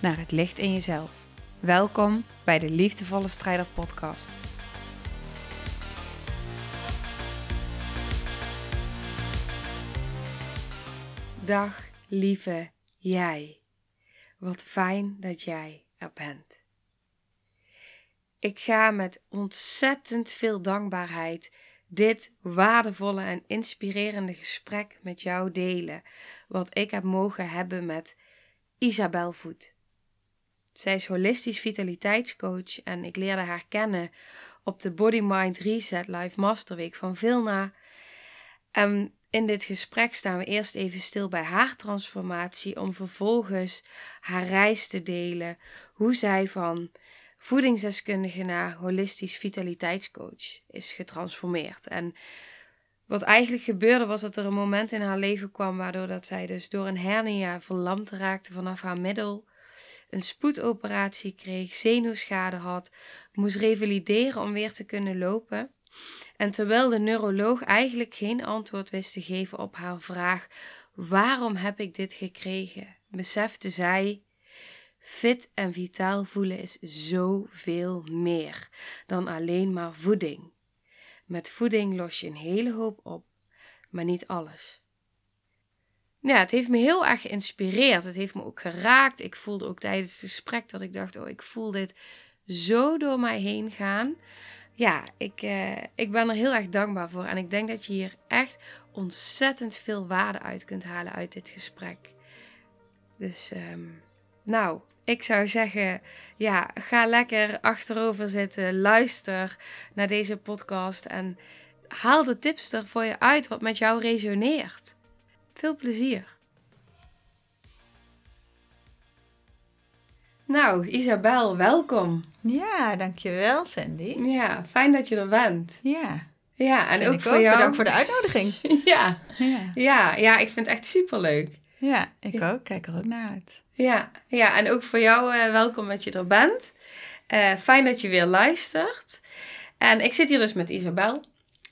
naar het licht in jezelf. Welkom bij de Liefdevolle Strijder Podcast. Dag lieve jij. Wat fijn dat jij er bent. Ik ga met ontzettend veel dankbaarheid dit waardevolle en inspirerende gesprek met jou delen, wat ik heb mogen hebben met Isabel Voet. Zij is holistisch vitaliteitscoach en ik leerde haar kennen op de Body Mind Reset Live Masterweek van Vilna. En in dit gesprek staan we eerst even stil bij haar transformatie, om vervolgens haar reis te delen, hoe zij van voedingsdeskundige naar holistisch vitaliteitscoach is getransformeerd. En wat eigenlijk gebeurde was dat er een moment in haar leven kwam waardoor dat zij dus door een hernia verlamd raakte vanaf haar middel, een spoedoperatie kreeg, zenuwschade had, moest revalideren om weer te kunnen lopen. En terwijl de neuroloog eigenlijk geen antwoord wist te geven op haar vraag: waarom heb ik dit gekregen? besefte zij Fit en vitaal voelen is zoveel meer dan alleen maar voeding. Met voeding los je een hele hoop op, maar niet alles. Ja, het heeft me heel erg geïnspireerd. Het heeft me ook geraakt. Ik voelde ook tijdens het gesprek dat ik dacht: oh, ik voel dit zo door mij heen gaan. Ja, ik, eh, ik ben er heel erg dankbaar voor. En ik denk dat je hier echt ontzettend veel waarde uit kunt halen uit dit gesprek. Dus, um, nou, ik zou zeggen, ja, ga lekker achterover zitten, luister naar deze podcast en haal de tips er voor je uit wat met jou resoneert. Veel plezier. Nou, Isabel, welkom. Ja, dankjewel Sandy. Ja, fijn dat je er bent. Ja. Ja, en ook voor jou. Bedankt voor de uitnodiging. ja. Ja. ja. Ja, ik vind het echt superleuk. Ja, ik ook. Kijk er ook naar uit. Ja, ja en ook voor jou uh, welkom dat je er bent. Uh, fijn dat je weer luistert. En ik zit hier dus met Isabel.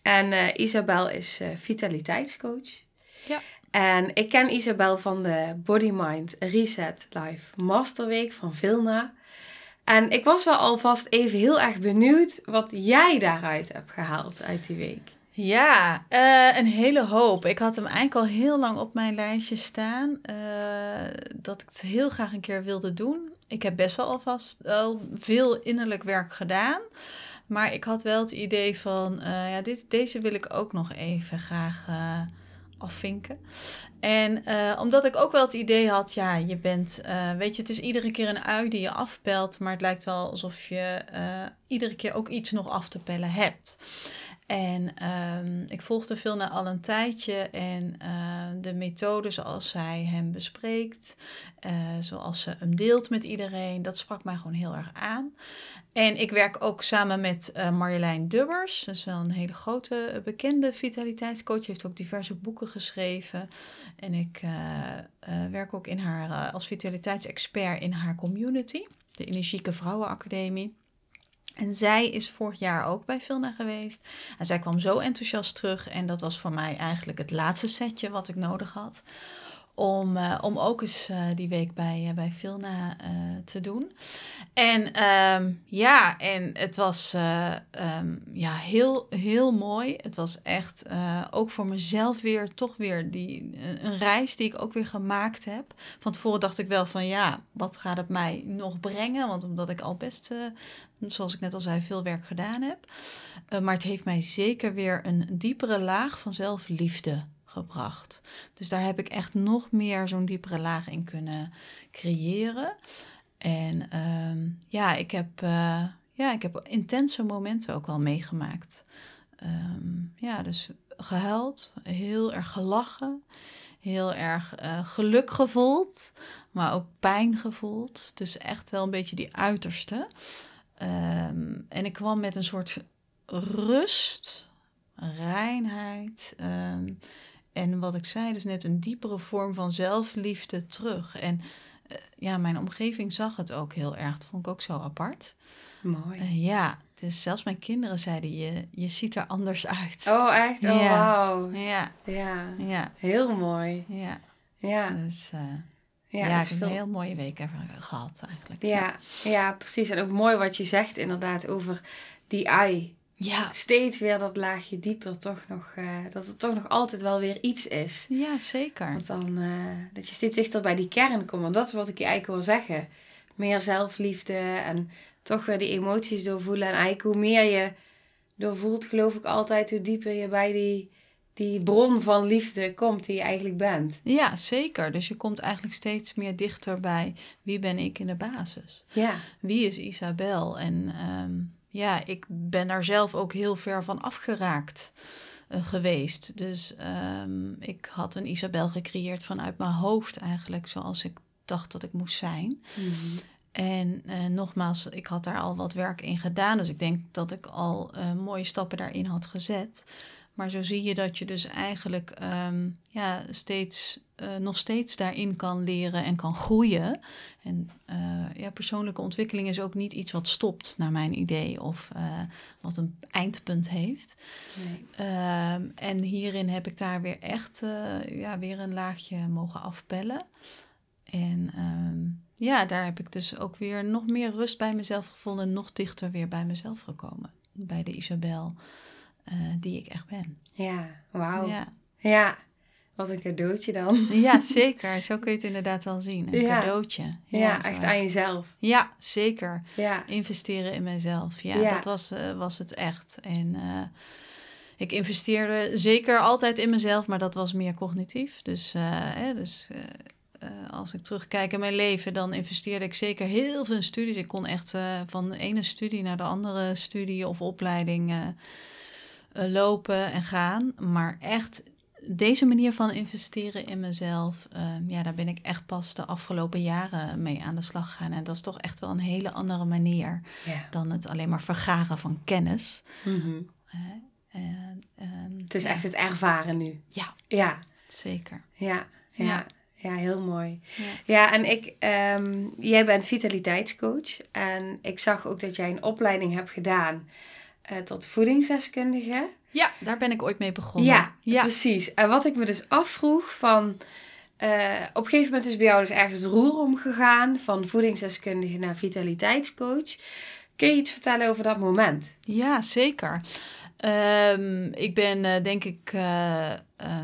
En uh, Isabel is vitaliteitscoach. Ja. En ik ken Isabel van de Body Mind Reset Live Masterweek van Vilna. En ik was wel alvast even heel erg benieuwd wat jij daaruit hebt gehaald uit die week. Ja, uh, een hele hoop. Ik had hem eigenlijk al heel lang op mijn lijstje staan. Uh, dat ik het heel graag een keer wilde doen. Ik heb best wel alvast al veel innerlijk werk gedaan. Maar ik had wel het idee van, uh, ja, dit, deze wil ik ook nog even graag afvinken. En omdat ik ook wel het idee had, ja, je bent, weet je, het is iedere keer een ui die je afpelt, maar het lijkt wel alsof je iedere keer ook iets nog af te pellen hebt. En um, ik volgde veel naar al een tijdje en de methode zoals zij hem bespreekt, zoals ze hem deelt met iedereen, dat sprak mij gewoon heel erg aan. En ik werk ook samen met uh, Marjolein Dubbers, dat is wel een hele grote bekende vitaliteitscoach, heeft ook diverse boeken geschreven. En ik werk ook in haar, als vitaliteitsexpert in haar community, de Energieke Vrouwenacademie. En zij is vorig jaar ook bij Vilna geweest. En zij kwam zo enthousiast terug. En dat was voor mij eigenlijk het laatste setje wat ik nodig had om, uh, om ook eens uh, die week bij, uh, bij Vilna te doen. En um, ja, en het was um, ja, heel, heel mooi. Het was echt ook voor mezelf weer toch weer die, een reis die ik ook weer gemaakt heb. Van tevoren dacht ik wel van ja, wat gaat het mij nog brengen? Want omdat ik al best, zoals ik net al zei, veel werk gedaan heb. maar het heeft mij zeker weer een diepere laag van zelfliefde gebracht. Dus daar heb ik echt nog meer zo'n diepere laag in kunnen creëren. En ehm, ja, ik heb, uh, ja, ik heb intense momenten ook wel meegemaakt. Um, ja, dus gehuild, heel erg gelachen. heel erg eh, geluk gevoeld, maar ook pijn gevoeld. Dus echt wel een beetje die uiterste. Ehm, en ik kwam met een soort rust, reinheid. ehm, en wat ik zei, dus net een diepere vorm van zelfliefde terug. En eh, ja, mijn omgeving zag het ook heel erg. Dat vond ik ook zo apart. Mooi. Eh, ja, dus zelfs mijn kinderen zeiden, je, je ziet er anders uit. Oh, echt? Oh, Ja. wauw. Ja, Ja. ja, Heel mooi. ja. Ja. Dus eh, Ja, ik heb veel- een heel mooie week even gehad eigenlijk. Ja, ja, precies. En ook mooi wat je zegt inderdaad over die ei. Ja, Steeds weer dat laagje dieper toch nog, eh, dat het toch nog altijd wel weer iets is. ja zeker. Want dan, eh, dat je steeds dichter bij die kern komt. Want dat is wat ik je eigenlijk wil zeggen. Meer zelfliefde en toch weer die emoties doorvoelen. En eigenlijk hoe meer je doorvoelt, geloof ik altijd, hoe dieper je bij die, die bron van liefde komt die je eigenlijk bent. Ja, zeker. Dus je komt eigenlijk steeds meer dichter bij wie ben ik in de basis. Ja, Wie is Isabel? En ehm, ja, ik ben daar zelf ook heel ver van afgeraakt eh, geweest. Dus ehm, ik had een Isabel gecreëerd vanuit mijn hoofd eigenlijk, zoals ik dacht dat ik moest zijn. En eh, nogmaals, ik had daar al wat werk in gedaan. Dus ik denk dat ik al eh, mooie stappen daarin had gezet. Maar zo zie je dat je dus eigenlijk ehm, ja, steeds, eh, nog steeds daarin kan leren en kan groeien. En eh, ja, persoonlijke ontwikkeling is ook niet iets wat stopt, naar mijn idee, of eh, wat een eindpunt heeft. nee. Ehm, en hierin heb ik daar weer echt ja, weer een laagje mogen afpellen. En ehm, ja, daar heb ik dus ook weer nog meer rust bij mezelf gevonden. Nog dichter weer bij mezelf gekomen. Bij de Isabel die ik echt ben. ja, wauw. Ja. Ja. Wat een cadeautje dan. ja, zeker. Zo kun je het inderdaad wel zien. Een Ja. cadeautje. Ja, echt aan jezelf. Ja, zeker. Ja, Investeren in mezelf. Ja, dat was, eh, was het echt. En eh, ik investeerde zeker altijd in mezelf, maar dat was meer cognitief. Dus, eh, hè, dus als ik terugkijk in mijn leven, dan investeerde ik zeker heel veel in studies. Ik kon echt van de ene studie naar de andere studie of opleiding lopen en gaan. Maar echt deze manier van investeren in mezelf, eh, ja, daar ben ik echt pas de afgelopen jaren mee aan de slag gegaan. En dat is toch echt wel een hele andere manier ja. dan het alleen maar vergaren van kennis. Mhm. hè. En, ehm, Het is ja, echt het ervaren nu. Ja, Ja, zeker. ja, ja. Ja. Ja, heel mooi. Ja. Ja, en ik, ehm, jij bent vitaliteitscoach. En ik zag ook dat jij een opleiding hebt gedaan eh, tot voedingsdeskundige. Ja, daar ben ik ooit mee begonnen. Ja, ja. precies. En wat ik me dus afvroeg van... eh, op een gegeven moment is bij jou dus ergens het roer omgegaan... van voedingsdeskundige naar vitaliteitscoach. Kun je iets vertellen over dat moment? Ja, zeker. Ehm, ik ben eh, denk ik eh,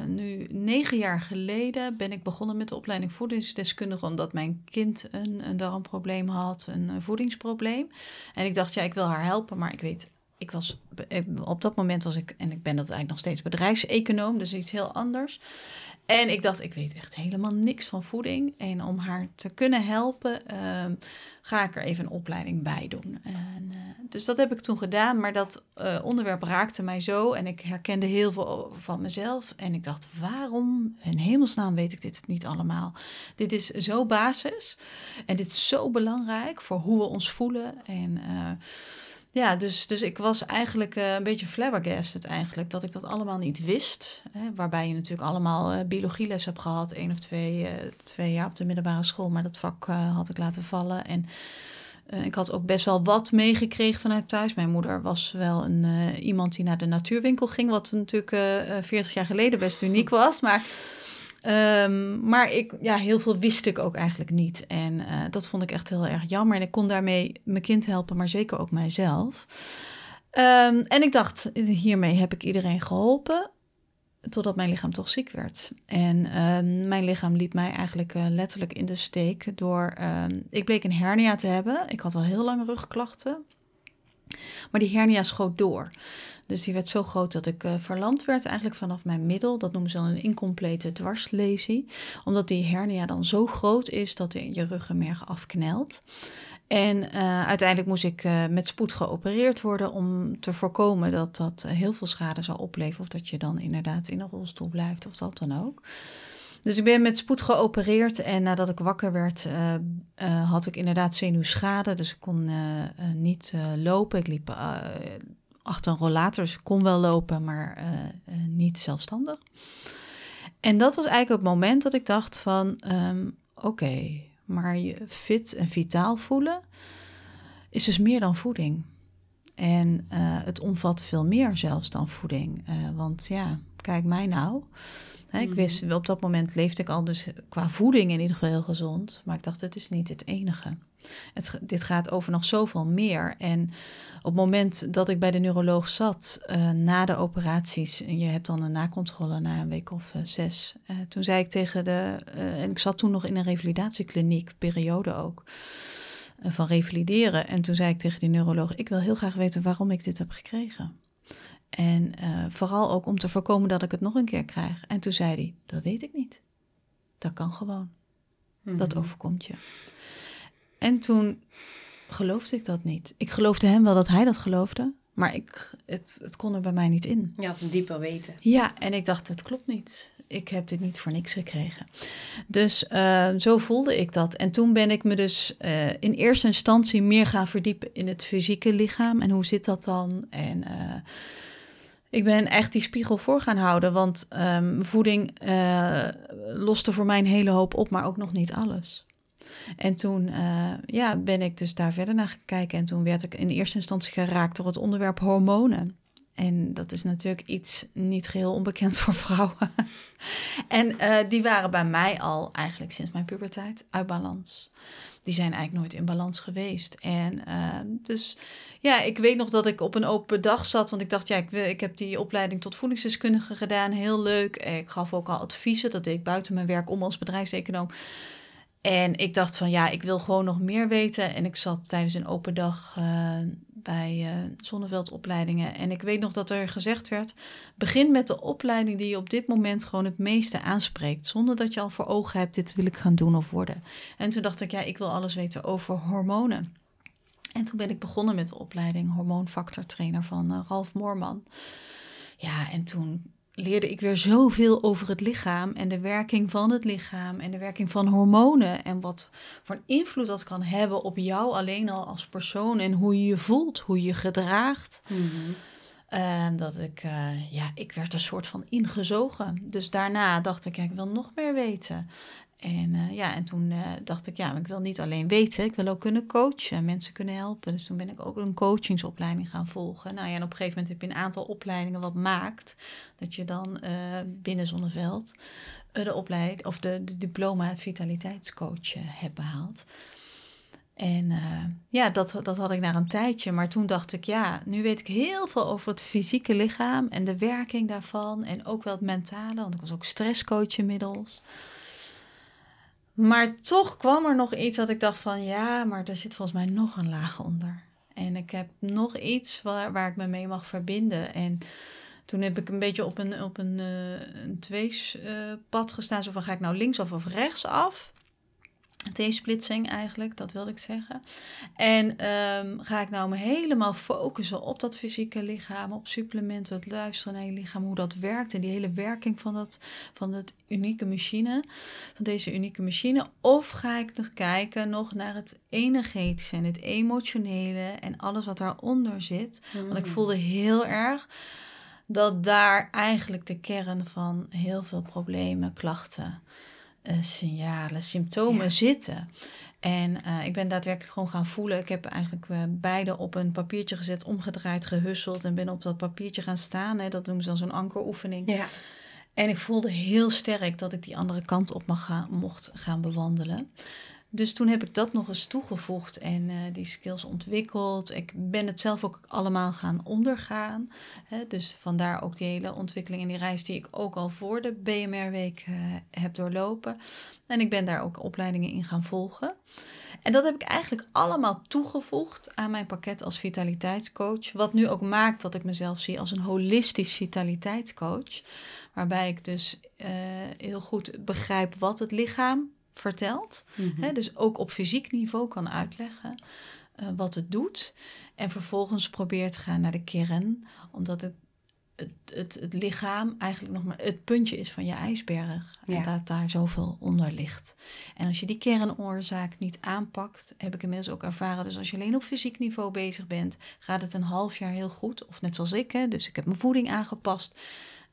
nu negen jaar geleden ben ik begonnen met de opleiding voedingsdeskundige omdat mijn kind een, een darmprobleem had, een, eh, voedingsprobleem. En ik dacht, ja, ik wil haar helpen, maar ik weet, ik was op dat moment was ik en ik ben dat eigenlijk nog steeds bedrijfseconoom, dus iets heel anders. En ik dacht, ik weet echt helemaal niks van voeding. En om haar te kunnen helpen, ehm, ga ik er even een opleiding bij doen. En, eh, dus dat heb ik toen gedaan, maar dat eh, onderwerp raakte mij zo. En ik herkende heel veel van mezelf. En ik dacht, waarom in hemelsnaam weet ik dit niet allemaal? Dit is zo basis. En dit is zo belangrijk voor hoe we ons voelen. En eh, ja, dus, dus ik was eigenlijk eh, een beetje flabbergasted eigenlijk. Dat ik dat allemaal niet wist. Hè, waarbij je natuurlijk allemaal eh, biologieles hebt gehad. één of twee, eh, twee jaar op de middelbare school. Maar dat vak had ik laten vallen. En ik had ook best wel wat meegekregen vanuit thuis. Mijn moeder was wel een, iemand die naar de natuurwinkel ging. Wat natuurlijk eh, 40 jaar geleden best uniek was. Maar, ehm, maar ik, ja, heel veel wist ik ook eigenlijk niet. En eh, dat vond ik echt heel erg jammer. En ik kon daarmee mijn kind helpen, maar zeker ook mijzelf. Ehm, en ik dacht, hiermee heb ik iedereen geholpen. Totdat mijn lichaam toch ziek werd. En ehm, mijn lichaam liet mij eigenlijk eh, letterlijk in de steek door. ik bleek een hernia te hebben. Ik had al heel lang rugklachten. Maar die hernia schoot door. Dus die werd zo groot dat ik eh, verlamd werd eigenlijk vanaf mijn middel. Dat noemen ze dan een incomplete dwarslesie. Omdat die hernia dan zo groot is dat je ruggenmerg afknelt. En eh, uiteindelijk moest ik eh, met spoed geopereerd worden om te voorkomen dat dat heel veel schade zou opleveren. Of dat je dan inderdaad in een rolstoel blijft of dat dan ook. Dus ik ben met spoed geopereerd en nadat ik wakker werd, had ik inderdaad zenuwschade. Dus ik kon niet lopen. Ik liep achter een rollator, kon wel lopen, maar niet zelfstandig. En dat was eigenlijk het moment dat ik dacht van, ehm, oké, maar je fit en vitaal voelen is dus meer dan voeding. En het omvat veel meer zelfs dan voeding. want ja, kijk mij nou. Ik mhm. wist, op dat moment leefde ik al dus qua voeding in ieder geval heel gezond. Maar ik dacht, het is niet het enige. Het, dit gaat over nog zoveel meer. En op het moment dat ik bij de neuroloog zat, uh, na de operaties, en je hebt dan een nakontrole na een week of uh, zes. Uh, toen zei ik tegen de, en ik zat toen nog in een revalidatiekliniek, periode ook, van revalideren. En toen zei ik tegen die neuroloog, ik wil heel graag weten waarom ik dit heb gekregen. En vooral ook om te voorkomen dat ik het nog een keer krijg. En toen zei hij: Dat weet ik niet. Dat kan gewoon. Dat mhm. overkomt je. En toen geloofde ik dat niet. Ik geloofde hem wel dat hij dat geloofde, maar ik, het, het kon er bij mij niet in. Ja, van dieper weten. Ja, en ik dacht: Het klopt niet. Ik heb dit niet voor niks gekregen. Dus uh, zo voelde ik dat. En toen ben ik me dus uh, in eerste instantie meer gaan verdiepen in het fysieke lichaam. En hoe zit dat dan? En ik ben echt die spiegel voor gaan houden, want ehm, voeding loste voor mij een hele hoop op, maar ook nog niet alles. En toen uh, ja, ben ik dus daar verder naar gaan kijken en toen werd ik in eerste instantie geraakt door het onderwerp hormonen. En dat is natuurlijk iets niet geheel onbekend voor vrouwen. en uh, die waren bij mij al eigenlijk sinds mijn puberteit uit balans die zijn eigenlijk nooit in balans geweest. En uh, dus ja, ik weet nog dat ik op een open dag zat, want ik dacht, ja, ik, ik heb die opleiding tot voedingsdeskundige gedaan, heel leuk. Ik gaf ook al adviezen, dat deed ik buiten mijn werk om als bedrijfseconoom. En ik dacht van ja, ik wil gewoon nog meer weten. En ik zat tijdens een open dag uh, bij uh, zonneveldopleidingen. En ik weet nog dat er gezegd werd: begin met de opleiding die je op dit moment gewoon het meeste aanspreekt. Zonder dat je al voor ogen hebt, dit wil ik gaan doen of worden. En toen dacht ik, ja, ik wil alles weten over hormonen. En toen ben ik begonnen met de opleiding hormoonfactortrainer van uh, Ralf Moorman. Ja, en toen leerde ik weer zoveel over het lichaam en de werking van het lichaam en de werking van hormonen en wat voor invloed dat kan hebben op jou alleen al als persoon en hoe je je voelt, hoe je gedraagt. Mm dat ik, uh, ja, ik werd een soort van ingezogen. Dus daarna dacht ik, ja, ik wil nog meer weten. En uh, ja, en toen uh, dacht ik, ja, ik wil niet alleen weten, ik wil ook kunnen coachen, mensen kunnen helpen. Dus toen ben ik ook een coachingsopleiding gaan volgen. Nou ja, en op een gegeven moment heb je een aantal opleidingen wat maakt dat je dan uh, binnen Zonneveld de opleiding of de, de diploma vitaliteitscoach hebt behaald. En ja, dat, dat had ik na een tijdje. Maar toen dacht ik, ja, nu weet ik heel veel over het fysieke lichaam en de werking daarvan. En ook wel het mentale, want ik was ook stresscoach inmiddels. Maar toch kwam er nog iets dat ik dacht van ja, maar er zit volgens mij nog een laag onder. En ik heb nog iets waar, waar ik me mee mag verbinden. En toen heb ik een beetje op een, op een, uh, een tweespad uh, gestaan. Zo van ga ik nou links of rechts af? T-splitsing eigenlijk, dat wilde ik zeggen. En um, ga ik nou me helemaal focussen op dat fysieke lichaam, op supplementen, het luisteren naar je lichaam, hoe dat werkt en die hele werking van, dat, van het unieke machine, van deze unieke machine. Of ga ik nog kijken nog naar het energetische en het emotionele en alles wat daaronder zit. Want ik mm. voelde heel erg dat daar eigenlijk de kern van heel veel problemen, klachten uh, signalen, symptomen zitten. En uh, ik ben daadwerkelijk gewoon gaan voelen. Ik heb eigenlijk uh, beide op een papiertje gezet, omgedraaid, gehusseld en ben op dat papiertje gaan staan. Hè. Dat noemen ze dan zo'n ankeroefening. Ja. En ik voelde heel sterk dat ik die andere kant op mag gaan, mocht gaan bewandelen. Dus toen heb ik dat nog eens toegevoegd en uh, die skills ontwikkeld. Ik ben het zelf ook allemaal gaan ondergaan. Hè? Dus vandaar ook die hele ontwikkeling en die reis die ik ook al voor de BMR-week uh, heb doorlopen. En ik ben daar ook opleidingen in gaan volgen. En dat heb ik eigenlijk allemaal toegevoegd aan mijn pakket als vitaliteitscoach. Wat nu ook maakt dat ik mezelf zie als een holistisch vitaliteitscoach. Waarbij ik dus uh, heel goed begrijp wat het lichaam vertelt. Mhm. dus ook op fysiek niveau kan uitleggen uh, wat het doet. En vervolgens probeert te gaan naar de kern, omdat het het, het, het lichaam eigenlijk nog maar het puntje is van je ijsberg. Ja. En dat daar zoveel onder ligt. En als je die kernoorzaak niet aanpakt, heb ik inmiddels ook ervaren. Dus als je alleen op fysiek niveau bezig bent, gaat het een half jaar heel goed. Of net zoals ik, hè, dus ik heb mijn voeding aangepast.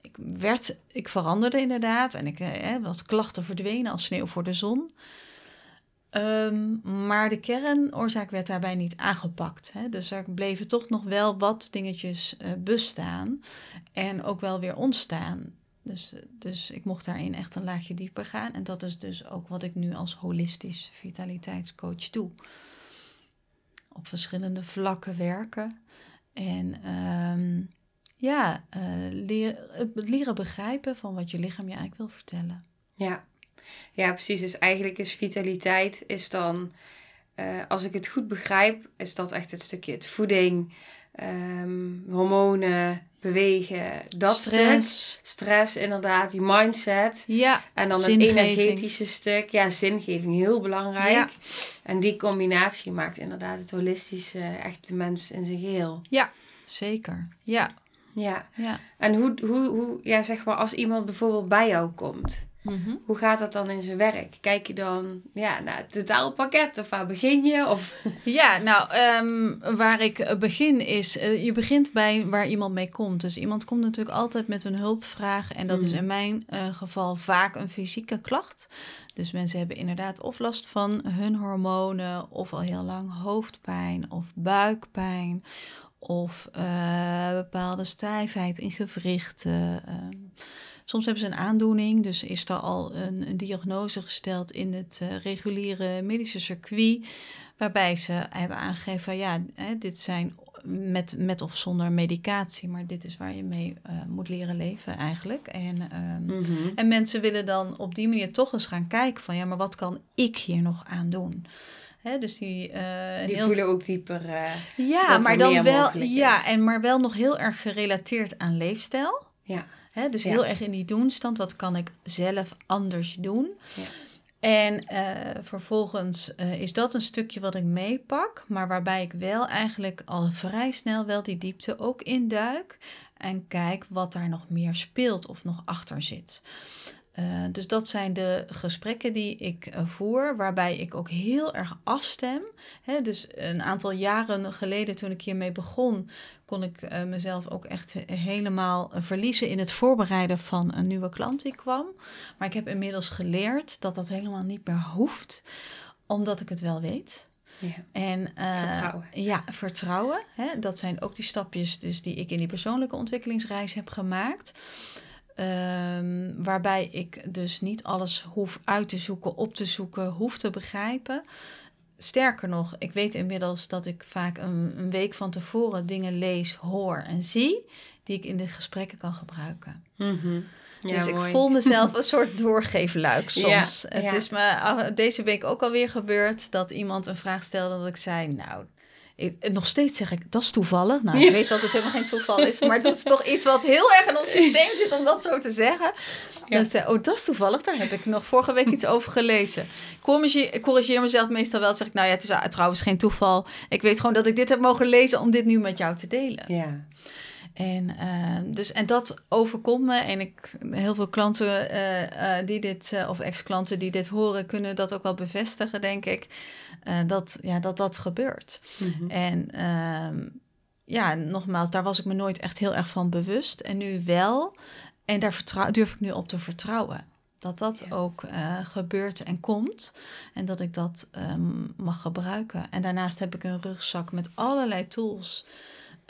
Ik, werd, ik veranderde inderdaad en ik eh, was klachten verdwenen als sneeuw voor de zon. Ehm, maar de kernoorzaak werd daarbij niet aangepakt. Hè? Dus er bleven toch nog wel wat dingetjes eh, bestaan en ook wel weer ontstaan. Dus, dus ik mocht daarin echt een laagje dieper gaan. En dat is dus ook wat ik nu als holistisch vitaliteitscoach doe. Op verschillende vlakken werken. En ehm, ja, eh, leer, het leren begrijpen van wat je lichaam je eigenlijk wil vertellen. Ja. ja, precies. Dus eigenlijk is vitaliteit is dan, eh, als ik het goed begrijp, is dat echt het stukje het voeding, ehm, hormonen, bewegen, dat stuk. Stress. Stress, inderdaad, die mindset. Ja, En dan Zingeving. het energetische stuk. Ja, zingeving, heel belangrijk. Ja. En die combinatie maakt inderdaad het holistische echt de mens in zijn geheel. zeker. Ja, Ja. ja. En hoe, hoe, hoe, ja, zeg maar, als iemand bijvoorbeeld bij jou komt, Mhm. hoe gaat dat dan in zijn werk? Kijk je dan ja, naar het totaalpakket of waar begin je? Of... Ja, nou, ehm, waar ik begin is, eh, je begint bij waar iemand mee komt. Dus iemand komt natuurlijk altijd met een hulpvraag. En dat is Mm. in mijn eh, geval vaak een fysieke klacht. Dus mensen hebben inderdaad of last van hun hormonen, of al heel lang hoofdpijn of buikpijn. Of eh, bepaalde stijfheid in gewrichten. ehm. soms hebben ze een aandoening, dus is er al een, een diagnose gesteld in het eh, reguliere medische circuit. Waarbij ze hebben aangegeven, ja, hè, dit zijn met, met of zonder medicatie, maar dit is waar je mee eh, moet leren leven eigenlijk. En, ehm, en mensen willen dan op die manier toch eens gaan kijken van, ja, maar wat kan ik hier nog aan doen? Hè, dus die, eh, Die heel voelen ook dieper. eh, ja, maar dan wel, ja, en maar wel nog heel erg gerelateerd aan leefstijl. Ja. Hè, dus Ja. heel erg in die doenstand. Wat kan ik zelf anders doen? Ja. En eh, vervolgens is dat een stukje wat ik meepak, maar waarbij ik wel eigenlijk al vrij snel wel die diepte ook induik en kijk wat daar nog meer speelt of nog achter zit. Eh, dus dat zijn de gesprekken die ik eh, voer, waarbij ik ook heel erg afstem. Hè, dus een aantal jaren geleden, toen ik hiermee begon, kon ik eh, mezelf ook echt he- helemaal verliezen in het voorbereiden van een nieuwe klant die kwam. Maar ik heb inmiddels geleerd dat dat helemaal niet meer hoeft, omdat ik het wel weet. Ja. En, Vertrouwen. Ja, vertrouwen. Hè? Dat zijn ook die stapjes dus die ik in die persoonlijke ontwikkelingsreis heb gemaakt. Ehm, waarbij ik dus niet alles hoef uit te zoeken, op te zoeken, hoef te begrijpen. Sterker nog, ik weet inmiddels dat ik vaak een, een week van tevoren dingen lees, hoor en zie, die ik in de gesprekken kan gebruiken. Mhm. Ja, dus ik voel mezelf een soort doorgeefluik Ja, soms. Het ja. is me ah, deze week ook alweer gebeurd dat iemand een vraag stelde dat ik zei, nou, ik, nog steeds zeg ik, dat is toevallig. Nou, ik Ja. weet dat het helemaal geen toeval is, maar dat is toch iets wat heel erg in ons systeem zit om dat zo te zeggen. Ja. Dat zei, oh, dat is toevallig, daar heb ik nog vorige week iets over gelezen. Ik corrigeer, mezelf meestal wel, zeg ik, nou ja, het is ah, trouwens geen toeval. Ik weet gewoon dat ik dit heb mogen lezen om dit nu met jou te delen. Ja. En, eh, dus, en dat overkomt me. En ik, heel veel klanten eh, eh, die dit, eh, of ex-klanten die dit horen, kunnen dat ook wel bevestigen, denk ik. dat, ja, dat dat gebeurt. Mhm. En ehm, ja, nogmaals, daar was ik me nooit echt heel erg van bewust. En nu wel. En daar vertrouw, durf ik nu op te vertrouwen. Dat dat Ja. ook gebeurt en komt. En dat ik dat ehm, mag gebruiken. En daarnaast heb ik een rugzak met allerlei tools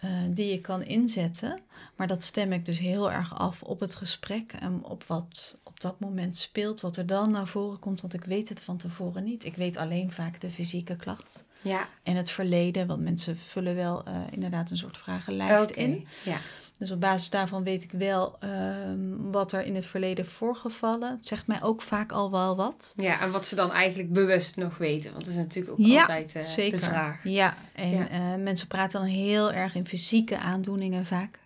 eh, die je kan inzetten. Maar dat stem ik dus heel erg af op het gesprek en op wat op dat moment speelt, wat er dan naar voren komt. Want ik weet het van tevoren niet. Ik weet alleen vaak de fysieke klacht Ja. en het verleden. Want mensen vullen wel eh, inderdaad een soort vragenlijst in. Ja. Dus op basis daarvan weet ik wel ehm, wat er in het verleden voorgevallen. Het zegt mij ook vaak al wel wat. ja, en wat ze dan eigenlijk bewust nog weten. Want dat is natuurlijk ook Ja, altijd Zeker. de vraag. Ja, en Ja. eh, mensen praten dan heel erg in fysieke aandoeningen vaak.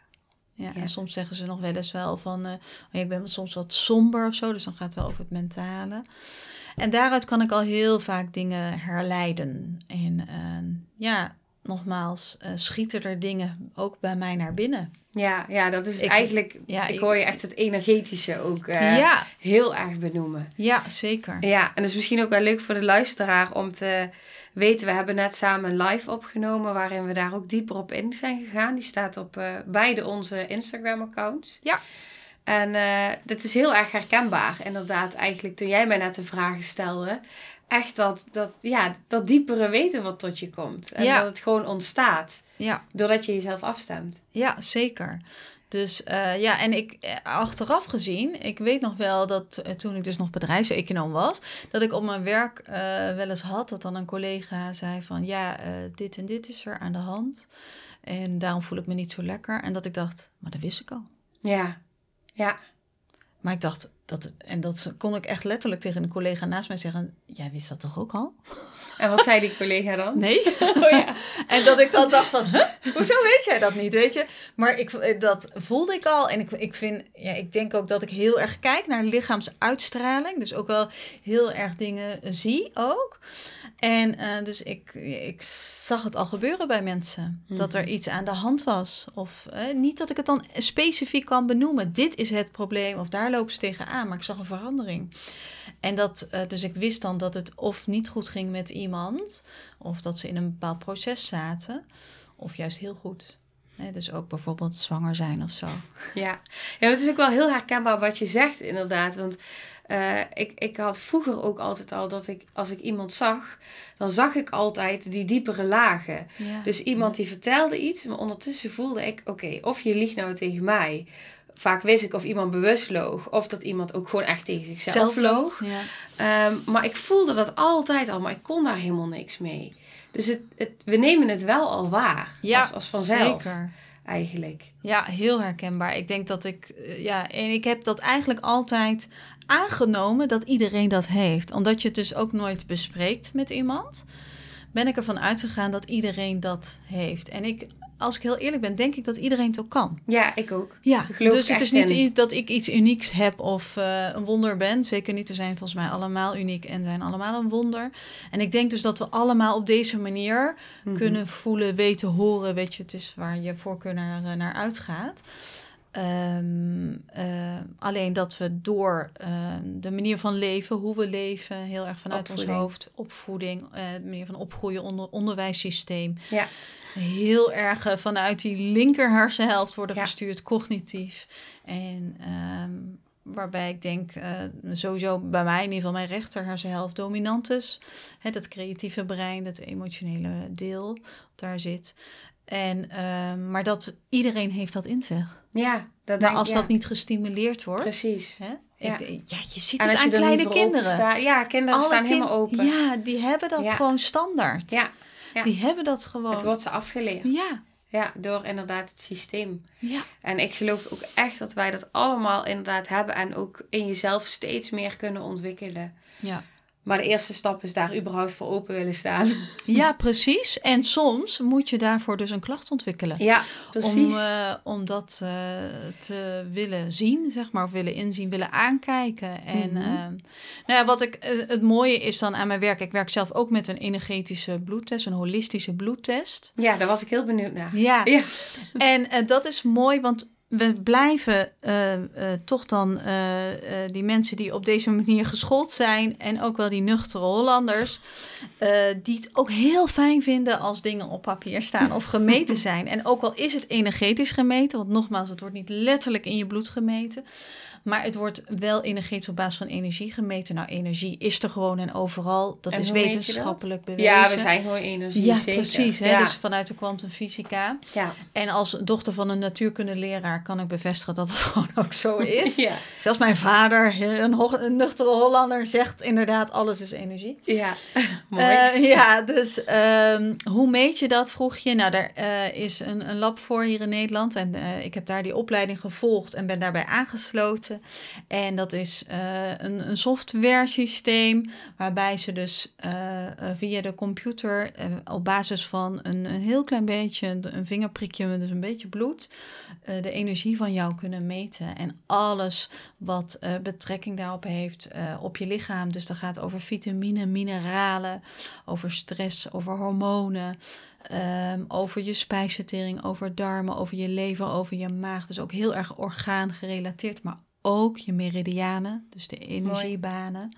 Ja, Ja. En soms zeggen ze nog wel eens wel van, eh, oh, ik ben soms wat somber of zo, dus dan gaat het wel over het mentale. En daaruit kan ik al heel vaak dingen herleiden. En eh, ja, nogmaals, schieten er dingen ook bij mij naar binnen. Ja, ja, dat is Ik- eigenlijk, ja, ik hoor je echt het energetische ook eh, ja, heel erg benoemen. ja, zeker. Ja, en dat is misschien ook wel leuk voor de luisteraar om te weten. We hebben net samen een live opgenomen waarin we daar ook dieper op in zijn gegaan. Die staat op eh, beide onze Instagram-accounts. Ja. En eh dit is heel erg herkenbaar. Inderdaad, eigenlijk toen jij mij net de vragen stelde. Echt dat, dat, ja, dat diepere weten wat tot je komt. En Ja. dat het gewoon ontstaat. Ja. Doordat je jezelf afstemt. Ja, zeker. Dus eh, ja, en ik eh, achteraf gezien, ik weet nog wel dat eh, toen ik dus nog bedrijfseconoom was, dat ik op mijn werk wel eens had dat dan een collega zei van ja, dit en dit is er aan de hand. En daarom voel ik me niet zo lekker. En dat ik dacht, maar dat wist ik al. Ja. Ja. Maar ik dacht, dat, en dat kon ik echt letterlijk tegen een collega naast mij zeggen, jij wist dat toch ook al? En wat zei die collega dan? Nee. Oh ja. En dat ik dan dacht van, huh? hoezo weet jij dat niet, weet je? Maar ik, eh, dat voelde ik al. En ik, ik vind, ja, ik denk ook dat ik heel erg kijk naar lichaamsuitstraling. Dus ook wel heel erg dingen zie ook. En eh, dus ik, ik zag het al gebeuren bij mensen. Dat er Mhm. iets aan de hand was. Of eh, niet dat ik het dan specifiek kan benoemen. Dit is het probleem. Of daar lopen ze tegenaan. Maar ik zag een verandering. En dat, eh, dus ik wist dan dat het of niet goed ging met iemand, of dat ze in een bepaald proces zaten, of juist heel goed. Dus ook bijvoorbeeld zwanger zijn of zo. Ja. ja, het is ook wel heel herkenbaar wat je zegt, inderdaad. Want eh, ik, ik had vroeger ook altijd al dat ik, als ik iemand zag, dan zag ik altijd die diepere lagen. Ja. Dus iemand die vertelde iets, maar ondertussen voelde ik, oké, of je liegt nou tegen mij. Vaak wist ik of iemand bewust loog, of dat iemand ook gewoon echt tegen zichzelf loog. Ja. Ehm, maar ik voelde dat altijd al, maar ik kon daar helemaal niks mee. Dus het, het, we nemen het wel al waar, Ja, als, als vanzelf Zeker. eigenlijk. Ja, heel herkenbaar. Ik denk dat ik, eh, ja, en ik heb dat eigenlijk altijd aangenomen dat iedereen dat heeft. Omdat je het dus ook nooit bespreekt met iemand, ben ik ervan uitgegaan dat iedereen dat heeft. En ik, als ik heel eerlijk ben, denk ik dat iedereen het ook kan. Ja, ik ook. Ja, Ik geloof dus het is niet in. dat ik iets unieks heb of eh, een wonder ben. Zeker niet. We zijn volgens mij allemaal uniek en zijn allemaal een wonder. En ik denk dus dat we allemaal op deze manier Mhm. kunnen voelen, weten, horen. Weet je, het is waar je voorkeur naar, eh, naar uitgaat. Ehm, eh, alleen dat we door eh, de manier van leven, hoe we leven, heel erg vanuit Opvoeding. ons hoofd, opvoeding, eh, de manier van opgroeien, onder, onderwijssysteem, Ja. heel erg vanuit die linker hersenhelft worden Ja. gestuurd, cognitief. En ehm, waarbij ik denk, sowieso bij mij in ieder geval mijn rechter hersenhelft dominant is. Hè, dat creatieve brein, dat emotionele deel, daar zit. En, ehm, maar dat iedereen heeft dat in zich. Ja, dat Maar denk als ja, dat niet gestimuleerd wordt, Precies. hè, Ja. ik denk- ja, je ziet En het aan kleine kinderen. Ja, kinderen Alle staan kind- helemaal open. Ja, die hebben dat Ja. gewoon standaard. Ja, ja. Die hebben dat gewoon. het wordt ze afgeleerd. Ja, Ja, door inderdaad het systeem. ja. En ik geloof ook echt dat wij dat allemaal inderdaad hebben en ook in jezelf steeds meer kunnen ontwikkelen. ja. Maar de eerste stap is daar überhaupt voor open willen staan. Ja, precies. En soms moet je daarvoor dus een klacht ontwikkelen. Ja, precies. Om, eh, om dat eh, te willen zien, zeg maar, of willen inzien, willen aankijken. En Mhm. eh, nou ja, wat ik, eh, het mooie is dan aan mijn werk, ik werk zelf ook met een energetische bloedtest, een holistische bloedtest. Ja, daar was ik heel benieuwd naar. Ja, Ja, en dat is mooi, want we blijven eh, eh, toch dan eh, die mensen die op deze manier geschoold zijn en ook wel die nuchtere Hollanders, die het ook heel fijn vinden als dingen op papier staan of gemeten zijn. En ook al is het energetisch gemeten, want nogmaals, het wordt niet letterlijk in je bloed gemeten, maar het wordt wel energetisch op basis van energie gemeten. Nou, energie is er gewoon en overal. Dat En is dat? wetenschappelijk bewezen. ja we zijn gewoon energie. Ja, zeker. precies. Hè? Ja. Dus vanuit de kwantumfysica. ja. En als dochter van een natuurkundeleraar kan ik bevestigen dat het gewoon ook zo is. Ja. Zelfs mijn vader, een, een nuchtere Hollander, zegt inderdaad alles is energie. ja, mooi. Eh, ja, dus ehm, hoe meet je dat, vroeg je. Nou, daar eh, is een, een lab voor hier in Nederland. En eh, ik heb daar die opleiding gevolgd en ben daarbij aangesloten. En dat is eh, een, een software systeem waarbij ze dus eh, eh, via de computer op basis van een, heel klein beetje, een vingerprikje, dus een beetje bloed, de energie van jou kunnen meten. En alles wat betrekking daarop heeft op je lichaam. Dus dat gaat over vitamine, mineralen, over stress, over hormonen. Um, over je spijsvertering, over darmen, over je lever, over je maag. Dus ook heel erg orgaan gerelateerd, maar ook je meridianen, dus de energiebanen.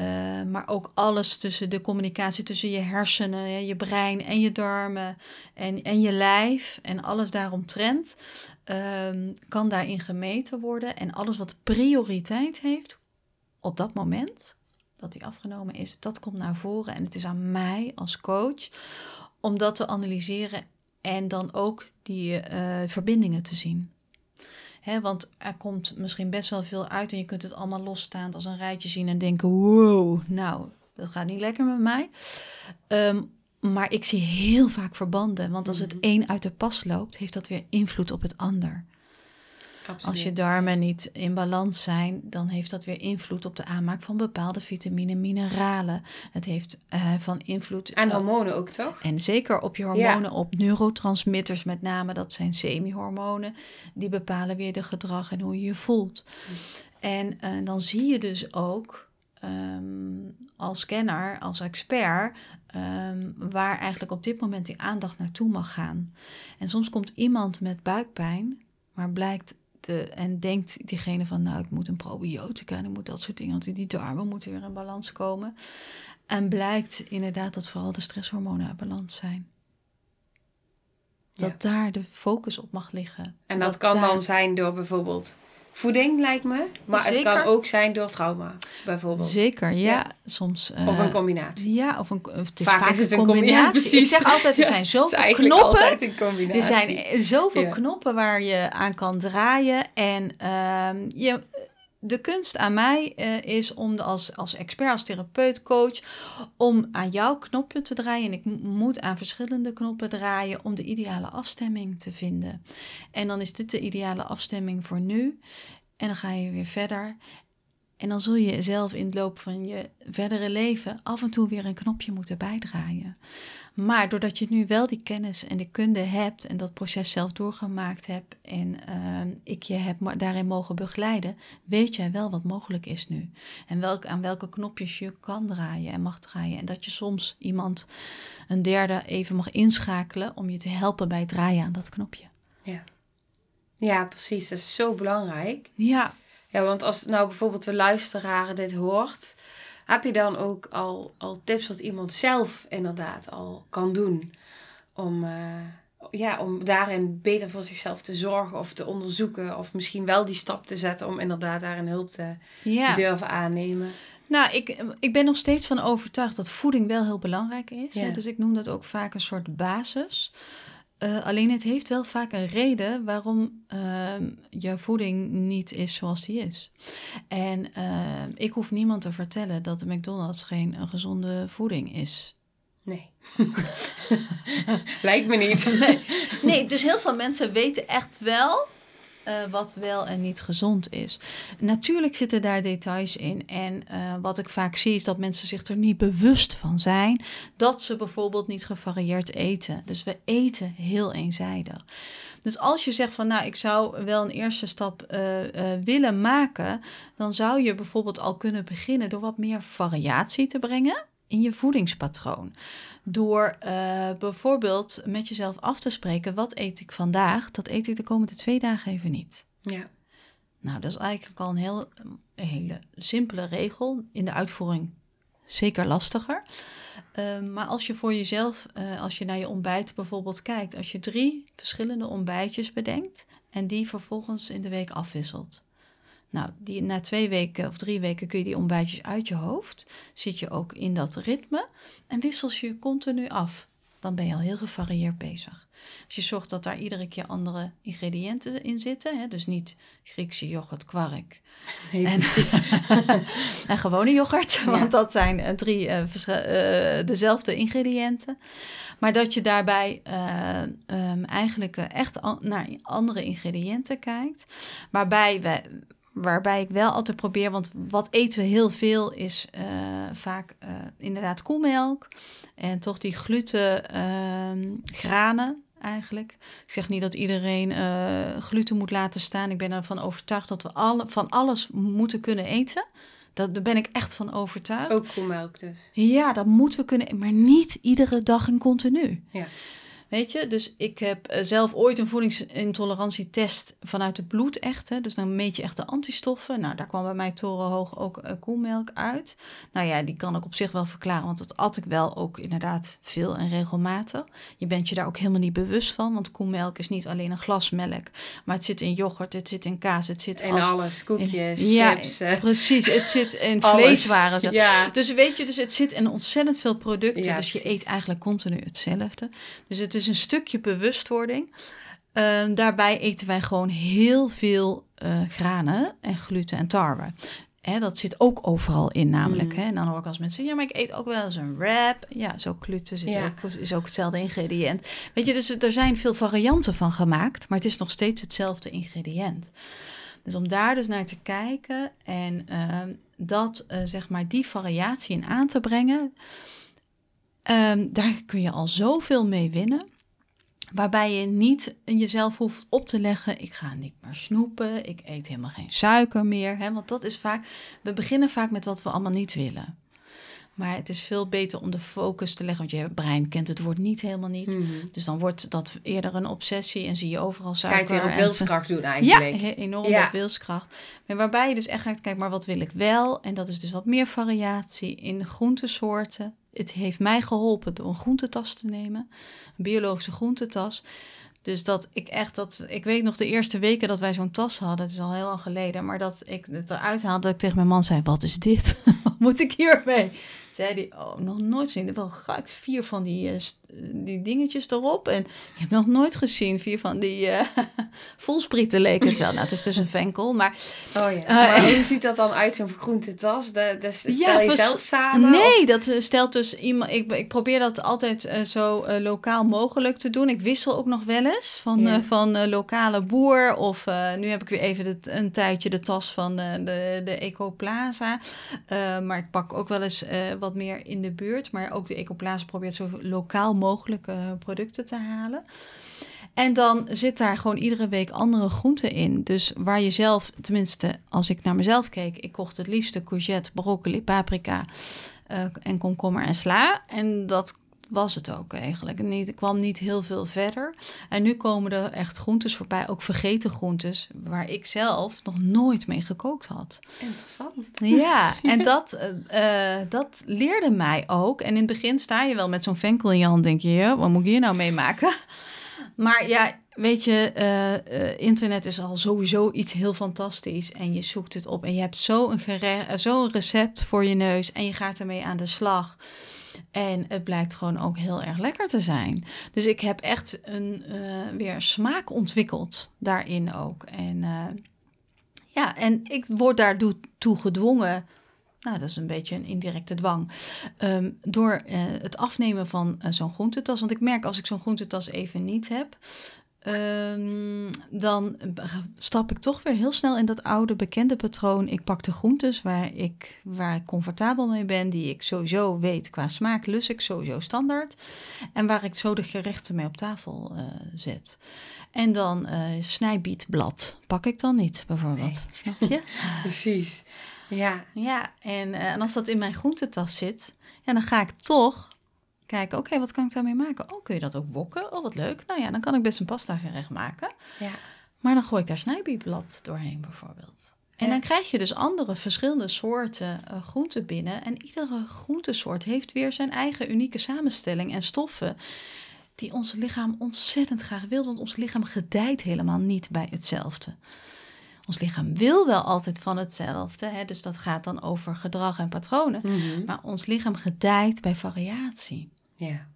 Uh, maar ook alles tussen de communicatie tussen je hersenen, je brein en je darmen en, en je lijf en alles daaromtrent um, kan daarin gemeten worden. En alles wat prioriteit heeft op dat moment dat die afgenomen is, dat komt naar voren. En het is aan mij als coach om dat te analyseren en dan ook die uh, verbindingen te zien. Hè, want er komt misschien best wel veel uit en je kunt het allemaal losstaand als een rijtje zien en denken: wow, nou, dat gaat niet lekker met mij. Um, maar ik zie heel vaak verbanden, want als het mhm. een uit de pas loopt, heeft dat weer invloed op het ander. Als je darmen niet in balans zijn, dan heeft dat weer invloed op de aanmaak van bepaalde vitamine en mineralen. Het heeft uh, van invloed. En hormonen ook, toch? En zeker op je hormonen, op neurotransmitters met name, dat zijn semi-hormonen. Die bepalen weer de gedrag en hoe je je voelt. Mm. En uh, dan zie je dus ook um, als kenner, als expert, um, waar eigenlijk op dit moment die aandacht naartoe mag gaan. En soms komt iemand met buikpijn, maar blijkt en denkt diegene van, nou, ik moet een probiotica en ik moet dat soort dingen, want die darmen moeten weer in balans komen. En blijkt inderdaad dat vooral de stresshormonen uit balans zijn. Dat daar de focus op mag liggen. En dat, kan dan zijn door bijvoorbeeld voeding, lijkt me. Maar het kan ook zijn door trauma, bijvoorbeeld. Zeker, ja. Soms, of een eh, combinatie. Ja, of een, het is vaak, een combinatie. Ik zeg altijd, er zijn zoveel knoppen. Er zijn zoveel knoppen waar je aan kan draaien. En uh, je, de kunst aan mij uh, is om als, als expert, als therapeut, coach, om aan jouw knopje te draaien. En ik moet aan verschillende knoppen draaien om de ideale afstemming te vinden. En dan is dit de ideale afstemming voor nu. En dan ga je weer verder. En dan zul je zelf in het loop van je verdere leven af en toe weer een knopje moeten bijdraaien. Maar doordat je nu wel die kennis en de kunde hebt en dat proces zelf doorgemaakt hebt en uh, ik je heb daarin mogen begeleiden, weet jij wel wat mogelijk is nu. En welk, aan welke knopjes je kan draaien en mag draaien. En dat je soms iemand, een derde, even mag inschakelen om je te helpen bij het draaien aan dat knopje. Ja, ja precies. Dat is zo belangrijk. Ja. Ja, want als nou bijvoorbeeld de luisteraar dit hoort, heb je dan ook al, al tips wat iemand zelf inderdaad al kan doen om, uh, ja, om daarin beter voor zichzelf te zorgen of te onderzoeken of misschien wel die stap te zetten om inderdaad daarin hulp te durven aannemen? Nou, ik, ik ben nog steeds van overtuigd dat voeding wel heel belangrijk is. Ja. Dus ik noem dat ook vaak een soort basis. Uh, alleen het heeft wel vaak een reden waarom uh, je voeding niet is zoals die is. En uh, ik hoef niemand te vertellen dat de McDonald's geen een gezonde voeding is. Nee. Lijkt me niet. nee. nee, dus heel veel mensen weten echt wel uh, wat wel en niet gezond is. Natuurlijk zitten daar details in. En uh, wat ik vaak zie is dat mensen zich er niet bewust van zijn dat ze bijvoorbeeld niet gevarieerd eten. Dus we eten heel eenzijdig. Dus als je zegt van nou, ik zou wel een eerste stap uh, willen maken, dan zou je bijvoorbeeld al kunnen beginnen door wat meer variatie te brengen in je voedingspatroon. Door uh, bijvoorbeeld met jezelf af te spreken: wat eet ik vandaag? Dat eet ik de komende twee dagen even niet. Ja. Nou, dat is eigenlijk al een, heel, een hele simpele regel. In de uitvoering zeker lastiger. Uh, maar als je voor jezelf, uh, als je naar je ontbijt bijvoorbeeld kijkt, als je drie verschillende ontbijtjes bedenkt en die vervolgens in de week afwisselt. Nou, die, na twee weken of drie weken kun je die ontbijtjes uit je hoofd. Zit je ook in dat ritme en wissels je continu af. Dan ben je al heel gevarieerd bezig. Als je zorgt dat daar iedere keer andere ingrediënten in zitten. Hè, dus niet Griekse yoghurt, kwark. Nee, en, en gewone yoghurt. Want dat zijn uh, drie uh, uh, dezelfde ingrediënten. Maar dat je daarbij um, eigenlijk echt an naar andere ingrediënten kijkt. Waarbij we Waarbij ik wel altijd probeer, want wat eten we heel veel is uh, vaak uh, inderdaad koemelk. En toch die gluten, uh, granen eigenlijk. Ik zeg niet dat iedereen uh, gluten moet laten staan. Ik ben ervan overtuigd dat we alle, van alles moeten kunnen eten. Dat, daar ben ik echt van overtuigd. Ook koemelk dus. Ja, dat moeten we kunnen, maar niet iedere dag en continu. Ja. Weet je, dus ik heb eh, zelf ooit een voedingsintolerantietest vanuit het bloed echt. Hè? Dus dan meet je echt de antistoffen. Nou, daar kwam bij mij torenhoog ook uh, koelmelk uit. Nou ja, die kan ik op zich wel verklaren, want dat at ik wel ook inderdaad veel en regelmatig. Je bent je daar ook helemaal niet bewust van, want koelmelk is niet alleen een glas melk, maar het zit in yoghurt, het zit in kaas, het zit in als, alles, koekjes, in, ja, chips. precies. Het zit in vleeswaren. Ja. Dus weet je, dus het zit in ontzettend veel producten, dus je eet eigenlijk continu hetzelfde. Dus het is een stukje bewustwording. Uh, daarbij eten wij gewoon heel veel uh, granen en gluten en tarwe. Hè, dat zit ook overal in namelijk. Mm. Hè? En dan hoor ik als mensen ja, maar ik eet ook wel eens een wrap. Ja, zo gluten is, ook, is ook hetzelfde ingrediënt. Weet je, dus er zijn veel varianten van gemaakt, maar het is nog steeds hetzelfde ingrediënt. Dus om daar dus naar te kijken en uh, dat, uh, zeg maar, die variatie in aan te brengen, um, daar kun je al zoveel mee winnen. Waarbij je niet jezelf hoeft op te leggen: ik ga niet meer snoepen, ik eet helemaal geen suiker meer. Hè? Want dat is vaak, we beginnen vaak met wat we allemaal niet willen. Maar het is veel beter om de focus te leggen, want je brein kent het woord niet helemaal niet. Mhm. Dus dan wordt dat eerder een obsessie en zie je overal suiker. Kijk, je op wilskracht doen eigenlijk. Ja, enorm ja. op wilskracht. Maar waarbij je dus echt gaat kijken, maar wat wil ik wel? En dat is dus wat meer variatie in groentesoorten, het heeft mij geholpen door een groentetas te nemen, een biologische groentetas. Dus dat ik echt dat. Ik weet nog de eerste weken dat wij zo'n tas hadden. Het is al heel lang geleden. Maar dat ik het eruit haalde. Dat ik tegen mijn man zei: Wat is dit? Wat moet ik hiermee? Zei hij: Oh, nog nooit zien. Wel ik vier van die, uh, die dingetjes erop. En je hebt nog nooit gezien. Vier van die uh, voelsprieten leken het wel. Nou, het is dus een venkel. Maar, oh ja. maar hoe ziet dat dan uit, zo'n groentetas? Dat, dat stel ja, je zelf samen? Nee, of? dat stelt dus iemand. Ik, ik probeer dat altijd zo lokaal mogelijk te doen. Ik wissel ook nog wel eens van, van lokale boer. Of nu heb ik weer even het, een tijdje de tas van de, de Ecoplaza. maar ik pak ook wel eens wat meer in de buurt. Maar ook de Ecoplaza probeert zo lokaal mogelijk producten te halen. En dan zit daar gewoon iedere week andere groenten in. Dus waar je zelf, tenminste als ik naar mezelf keek, ik kocht het liefste courgette, broccoli, paprika uh, en komkommer en sla. En dat was het ook eigenlijk. Niet, ik kwam niet heel veel verder. En nu komen er echt groentes voorbij, ook vergeten groentes, waar ik zelf nog nooit mee gekookt had. Interessant. Ja, en dat, uh, dat leerde mij ook. En in het begin sta je wel met zo'n venkel in je hand, denk je, wat moet ik hier nou mee maken? Maar ja, weet je, uh, uh, internet is al sowieso iets heel fantastisch. En je zoekt het op en je hebt zo'n zo recept voor je neus en je gaat ermee aan de slag. En het blijkt gewoon ook heel erg lekker te zijn. Dus ik heb echt een uh, weer smaak ontwikkeld daarin ook. En uh, ja, en ik word daartoe gedwongen. Nou, dat is een beetje een indirecte dwang. Um, door uh, het afnemen van zo'n groentetas. Want ik merk als ik zo'n groentetas even niet heb, Um, dan stap ik toch weer heel snel in dat oude bekende patroon. Ik pak de groentes waar ik, waar ik comfortabel mee ben, die ik sowieso weet qua smaak, lus ik sowieso standaard. En waar ik zo de gerechten mee op tafel uh, zet. En dan uh, snijbietblad pak ik dan niet, bijvoorbeeld. Snap je? Precies. Ja. Ja, en, uh, en als dat in mijn groentetas zit, ja, dan ga ik toch kijken, oké, wat kan ik daarmee maken? Oh, kun je dat ook wokken? Oh, wat leuk. Nou ja, dan kan ik best een pasta gerecht maken. Ja. Maar dan gooi ik daar snijbietblad doorheen bijvoorbeeld. En dan krijg je dus andere verschillende soorten uh, groenten binnen. En iedere groentesoort heeft weer zijn eigen unieke samenstelling en stoffen die ons lichaam ontzettend graag wil. Want ons lichaam gedijt helemaal niet bij hetzelfde. Ons lichaam wil wel altijd van hetzelfde, hè? dus dat gaat dan over gedrag en patronen. Mhm. Maar ons lichaam gedijt bij variatie. Ja,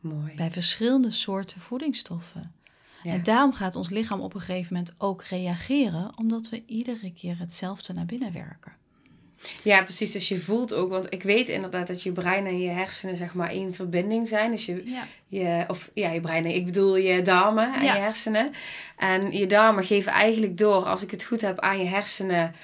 mooi. Bij verschillende soorten voedingsstoffen. Ja. En daarom gaat ons lichaam op een gegeven moment ook reageren, omdat we iedere keer hetzelfde naar binnen werken. Ja, precies. Dus je voelt ook, want ik weet inderdaad dat je brein en je hersenen zeg maar in verbinding zijn. Dus je, Ja. je of ja, je brein, ik bedoel je darmen en Ja. je hersenen. En je darmen geven eigenlijk door, als ik het goed heb, aan je hersenen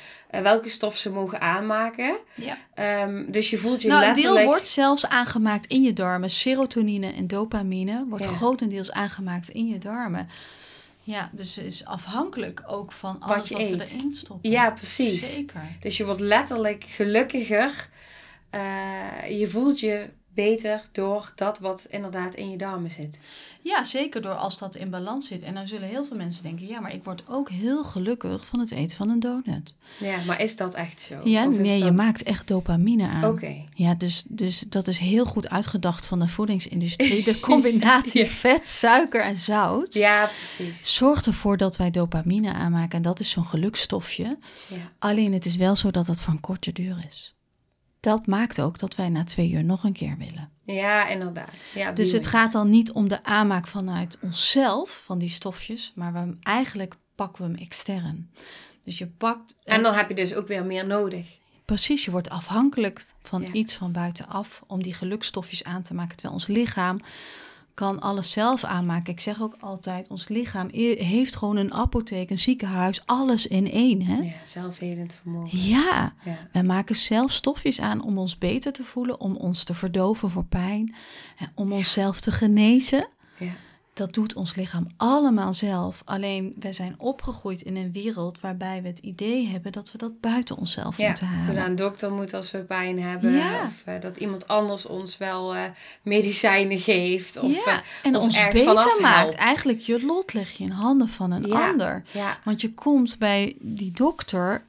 welke stof ze mogen aanmaken. Ja. Ehm, dus je voelt je Nou, een letterlijk... deel wordt zelfs aangemaakt in je darmen. Serotonine en dopamine wordt Ja. grotendeels aangemaakt in je darmen. Ja, dus het is afhankelijk ook van alles je wat we eet. erin stoppen. Ja, precies. Zeker. Dus je wordt letterlijk gelukkiger. Eh, je voelt je beter door dat wat inderdaad in je darmen zit. Ja, zeker door als dat in balans zit. En dan zullen heel veel mensen denken... ja, maar ik word ook heel gelukkig van het eten van een donut. Ja, maar is dat echt zo? Ja, nee, je dat- maakt echt dopamine aan. Oké. Ja, dus, dus dat is heel goed uitgedacht van de voedingsindustrie. De combinatie Ja. vet, suiker en zout... Ja, precies. zorgt ervoor dat wij dopamine aanmaken. En dat is zo'n gelukstofje. Ja. Alleen het is wel zo dat het van korte duur is. Dat maakt ook dat wij na twee uur nog een keer willen. Ja, inderdaad. Ja, Dus het gaat dan niet om de aanmaak vanuit onszelf, van die stofjes, maar we, eigenlijk pakken we hem extern. Dus je pakt. En dan heb je dus ook weer meer nodig. Precies, je wordt afhankelijk van Ja. iets van buitenaf om die gelukstofjes aan te maken. Terwijl ons lichaam kan alles zelf aanmaken. Ik zeg ook altijd, ons lichaam heeft gewoon een apotheek, een ziekenhuis, alles in één. Hè? Ja, zelfhelend vermogen. Ja, Ja. wij maken zelf stofjes aan om ons beter te voelen, om ons te verdoven voor pijn, hè, om onszelf te genezen. Ja. Dat doet ons lichaam allemaal zelf. Alleen wij zijn opgegroeid in een wereld waarbij we het idee hebben dat we dat buiten onszelf Ja, moeten dat we halen. naar een dokter moeten als we pijn hebben. Ja. Of eh, dat iemand anders ons wel eh, medicijnen geeft. Of, ja, eh, en ons ons, ergens beter maakt. helpt. Eigenlijk je lot leg je in handen van een ander. Want je komt bij die dokter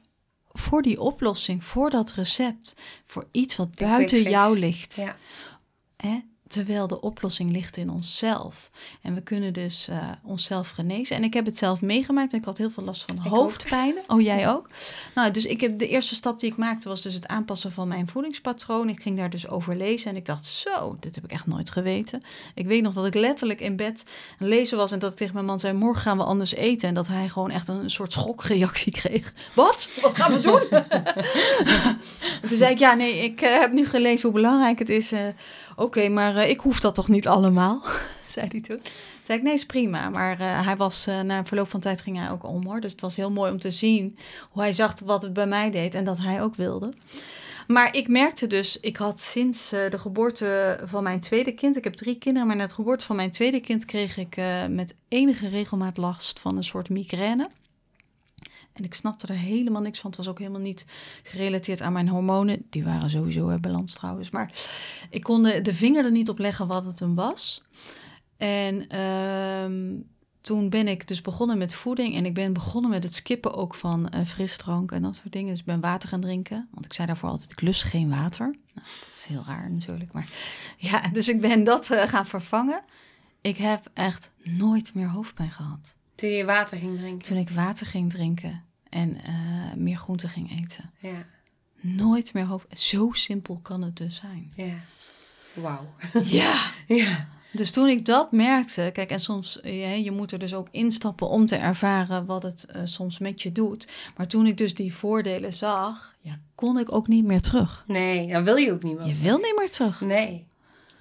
voor die oplossing, voor dat recept, voor iets wat De buiten jou ligt. ja. Hè? Terwijl de oplossing ligt in onszelf. En we kunnen dus eh, onszelf genezen. En ik heb het zelf meegemaakt. En ik had heel veel last van hoofdpijn. Oh, jij ook? Nou, dus ik heb de eerste stap die ik maakte was dus het aanpassen van mijn voedingspatroon. Ik ging daar dus over lezen. En ik dacht, zo, dit heb ik echt nooit geweten. Ik weet nog dat ik letterlijk in bed lezen was. En dat ik tegen mijn man zei, morgen gaan we anders eten. En dat hij gewoon echt een, soort schokreactie kreeg. Wat? Wat gaan we doen? En toen zei ik, ja, nee, ik eh, heb nu gelezen hoe belangrijk het is. eh, Oké, maar eh, ik hoef dat toch niet allemaal? zei hij toen. Toen zei ik, nee, is prima. Maar eh, hij was, eh, na verloop van tijd ging hij ook om hoor. Dus het was heel mooi om te zien hoe hij zag wat het bij mij deed en dat hij ook wilde. Maar ik merkte dus, ik had sinds de geboorte van mijn tweede kind, ik heb drie kinderen, maar na de geboorte van mijn tweede kind kreeg ik met enige regelmaat last van een soort migraine. En ik snapte er helemaal niks van. Het was ook helemaal niet gerelateerd aan mijn hormonen. Die waren sowieso in balans trouwens. Maar ik kon de, de vinger er niet op leggen wat het hem was. En ehm, toen ben ik dus begonnen met voeding. En ik ben begonnen met het skippen ook van eh, frisdrank en dat soort dingen. Dus ik ben water gaan drinken. Want ik zei daarvoor altijd, ik lust geen water. Nou, dat is heel raar natuurlijk. Maar ja, dus ik ben dat eh, gaan vervangen. Ik heb echt nooit meer hoofdpijn gehad. Toen je water ging drinken. Toen ik water ging drinken en eh, meer groente ging eten. Ja, Nooit meer hoofd. Zo simpel kan het dus zijn. ja. Wauw. Ja. Ja. Dus toen ik dat merkte, kijk, en soms, je moet er dus ook instappen om te ervaren wat het eh, soms met je doet. Maar toen ik dus die voordelen zag, ja, kon ik ook niet meer terug. Nee, dan wil je ook niet Je meer. wil niet meer terug. Nee.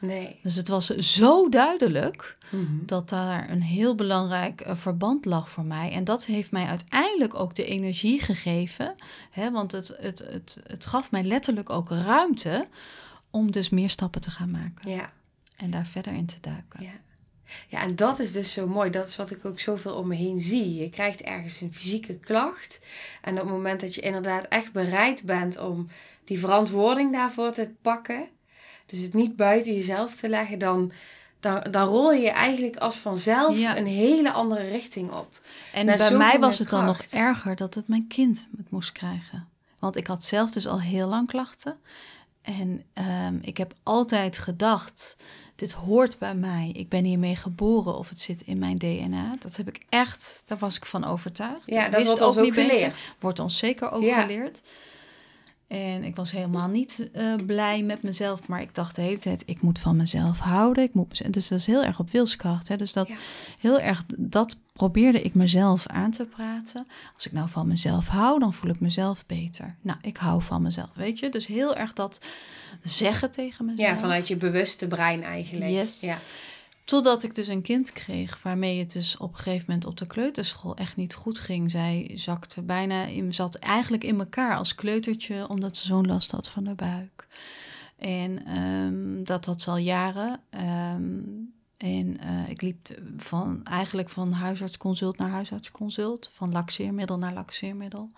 Nee. Dus het was zo duidelijk Mhm. dat daar een heel belangrijk eh, verband lag voor mij. En dat heeft mij uiteindelijk ook de energie gegeven. Hè, want het, het, het, het gaf mij letterlijk ook ruimte om dus meer stappen te gaan maken. Ja. En daar verder in te duiken. Ja. Ja, en dat is dus zo mooi. Dat is wat ik ook zoveel om me heen zie. Je krijgt ergens een fysieke klacht. En op het moment dat je inderdaad echt bereid bent om die verantwoording daarvoor te pakken, dus het niet buiten jezelf te leggen, dan, dan, dan rol je eigenlijk als vanzelf Ja. een hele andere richting op. En Naar bij mij was het dan nog erger dat het mijn kind het moest krijgen. Want ik had zelf dus al heel lang klachten. En ehm, ik heb altijd gedacht, dit hoort bij mij. Ik ben hiermee geboren of het zit in mijn DNA. Dat heb ik echt, daar was ik van overtuigd. Ja, dat wist wordt ook niet beter. geleerd. Wordt ons zeker ook Ja. geleerd. En ik was helemaal niet eh, blij met mezelf, maar ik dacht de hele tijd, ik moet van mezelf houden. Ik moet dus dat is heel erg op wilskracht. Hè? Dus dat Ja. heel erg, dat probeerde ik mezelf aan te praten. Als ik nou van mezelf hou, dan voel ik mezelf beter. Nou, ik hou van mezelf, weet je. Dus heel erg dat zeggen tegen mezelf. Ja, vanuit je bewuste brein eigenlijk. Yes. Ja. Totdat ik dus een kind kreeg waarmee het dus op een gegeven moment op de kleuterschool echt niet goed ging. Zij zakte bijna, in, zat eigenlijk in elkaar als kleutertje omdat ze zo'n last had van de buik. En ehm, dat had ze al jaren. Ehm, en eh, ik liep van, eigenlijk van huisartsconsult naar huisartsconsult, van laxeermiddel naar laxeermiddel.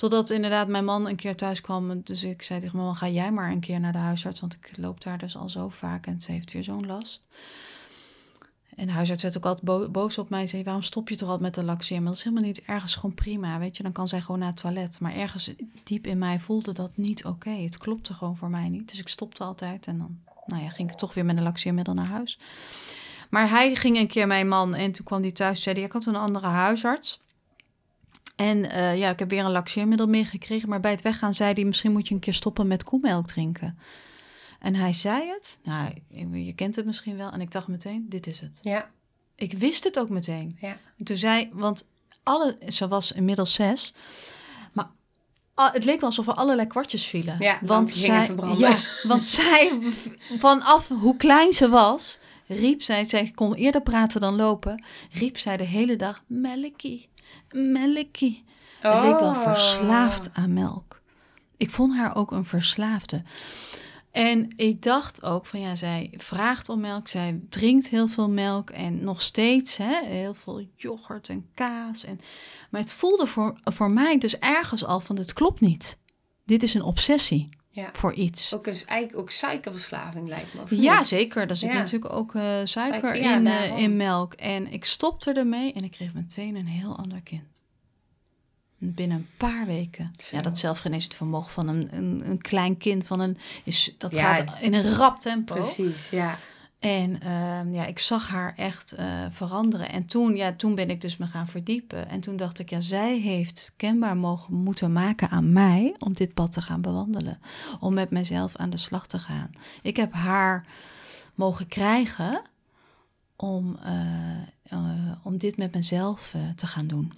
Totdat inderdaad mijn man een keer thuis kwam. Dus ik zei tegen mijn man, ga jij maar een keer naar de huisarts. Want ik loop daar dus al zo vaak en ze heeft weer zo'n last. En de huisarts werd ook altijd boos op mij. Zei, waarom stop je toch altijd met de laxeer? Maar dat is helemaal niet ergens gewoon prima, weet je. Dan kan zij gewoon naar het toilet. Maar ergens diep in mij voelde dat niet oké. Het klopte gewoon voor mij niet. Dus ik stopte altijd. En dan nou ja, ging ik toch weer met een laxeermiddel naar huis. Maar hij ging een keer, mijn man, en toen kwam hij thuis en zei ik had een andere huisarts. En uh, ja, ik heb weer een laxeermiddel meegekregen. Maar bij het weggaan zei hij, misschien moet je een keer stoppen met koemelk drinken. En hij zei het. Nou, je kent het misschien wel. En ik dacht meteen, dit is het. Ja. Ik wist het ook meteen. Ja. En toen zei, want alle, ze was inmiddels zes. Maar het leek wel alsof er allerlei kwartjes vielen. Ja, want zij, verbranden. Ja, want zij, vanaf hoe klein ze was, riep zij, zij kon eerder praten dan lopen, riep zij de hele dag, melkie, melkie. Oh. Leek wel verslaafd aan melk. Ik vond haar ook een verslaafde. En ik dacht ook van ja, zij vraagt om melk, zij drinkt heel veel melk en nog steeds hè, heel veel yoghurt en kaas. En, maar het voelde voor, voor mij dus ergens al van het klopt niet. Dit is een obsessie ja. voor iets. Ook is eigenlijk ook suikerverslaving lijkt me. Ja, zeker. Daar zit natuurlijk ook uh, suiker, in, uh, in melk. En ik stopte ermee en ik kreeg meteen een heel ander kind. Binnen een paar weken. Ja, dat zelfgeneesend vermogen van een, een, een, klein kind van een, is, dat gaat in een rap tempo. Precies, ja. En uh, ja, ik zag haar echt uh, veranderen. En toen, ja, toen ben ik dus me gaan verdiepen. En toen dacht ik, ja, zij heeft kenbaar mogen moeten maken aan mij om dit pad te gaan bewandelen. Om met mezelf aan de slag te gaan. Ik heb haar mogen krijgen om, uh, om dit met mezelf te gaan doen.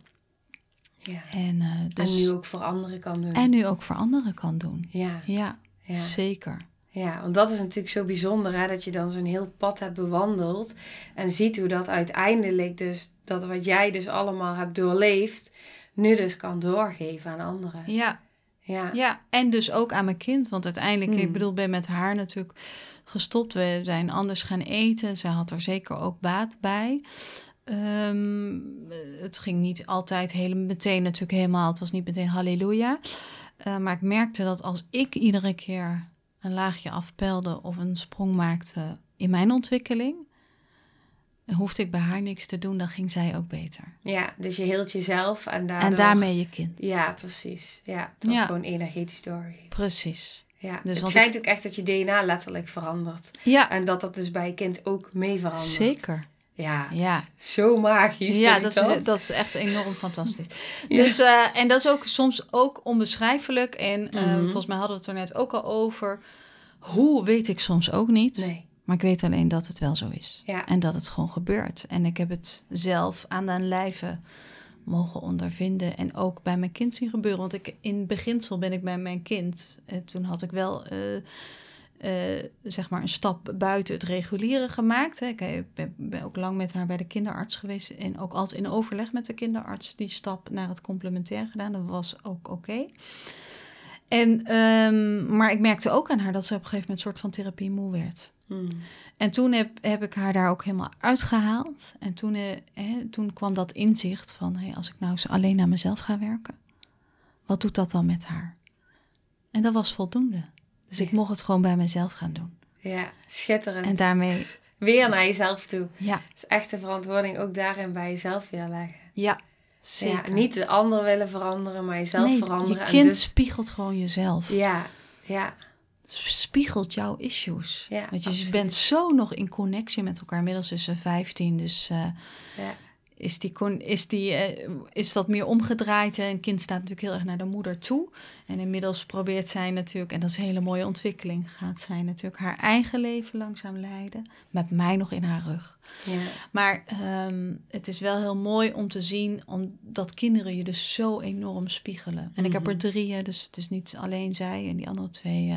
Ja. En, dus, en nu ook voor anderen kan doen. En nu ook voor anderen kan doen. Ja. Ja, ja. zeker. Ja, want dat is natuurlijk zo bijzonder, hè, dat je dan zo'n heel pad hebt bewandeld en ziet hoe dat uiteindelijk dus, dat wat jij dus allemaal hebt doorleefd, nu dus kan doorgeven aan anderen. Ja. Ja. ja, en dus ook aan mijn kind, want uiteindelijk, ik hmm. bedoel, ben met haar natuurlijk gestopt. We zijn anders gaan eten. Zij had er zeker ook baat bij. Ehm, het ging niet altijd hele, meteen natuurlijk helemaal. Het was niet meteen halleluja. Uh, maar ik merkte dat als ik iedere keer een laagje afpelde of een sprong maakte in mijn ontwikkeling, hoefde ik bij haar niks te doen, dan ging zij ook beter. Ja, dus je hield jezelf en daardoor... En daarmee je kind. Ja, precies. Ja, het was gewoon energetisch doorgegeven. Precies. Ja, dus het schijnt ook echt dat je DNA letterlijk verandert. Ja. En dat dat dus bij je kind ook mee verandert. Zeker. Ja, ja. zo magisch. Ja, dat is, dat. is echt enorm fantastisch. Dus, uh, en dat is ook soms ook onbeschrijfelijk. En uh, volgens mij hadden we het er net ook al over. Hoe weet ik soms ook niet. Nee. Maar ik weet alleen dat het wel zo is. Ja. En dat het gewoon gebeurt. En ik heb het zelf aan de lijve mogen ondervinden. En ook bij mijn kind zien gebeuren. Want ik, in beginsel ben ik bij mijn kind. En eh, toen had ik wel uh, zeg maar een stap buiten het reguliere gemaakt. Hè. Ik ben, ook lang met haar bij de kinderarts geweest en ook altijd in overleg met de kinderarts die stap naar het complementair gedaan. Dat was ook oké. En, um, maar ik merkte ook aan haar dat ze op een gegeven moment een soort van therapie moe werd. Hmm. En toen heb, heb ik haar daar ook helemaal uitgehaald. En toen, hè, toen kwam dat inzicht van, hey, als ik nou eens alleen naar mezelf ga werken, wat doet dat dan met haar? En dat was voldoende. Dus ik mocht het gewoon bij mezelf gaan doen. Ja, schitterend. En daarmee... Weer naar jezelf toe. Ja. Dus echt de verantwoording ook daarin bij jezelf weer leggen. Ja, zeker. Ja, niet de ander willen veranderen, maar jezelf nee, veranderen. je kind dus... spiegelt gewoon jezelf. Ja, ja. Spiegelt jouw issues. Ja, Want je bent zo nog in connectie met elkaar. Inmiddels is ze 15, dus... Uh, ja is, die, is, die, uh, is dat meer omgedraaid. Een kind staat natuurlijk heel erg naar de moeder toe. En inmiddels probeert zij natuurlijk, en dat is een hele mooie ontwikkeling, gaat zij natuurlijk haar eigen leven langzaam leiden. Met mij nog in haar rug. Ja. Maar um, het is wel heel mooi om te zien, omdat kinderen je dus zo enorm spiegelen. En ik heb er mhm. drie, dus het is niet alleen zij en die andere twee uh,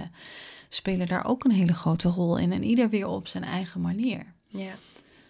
spelen daar ook een hele grote rol in. En ieder weer op zijn eigen manier. Ja,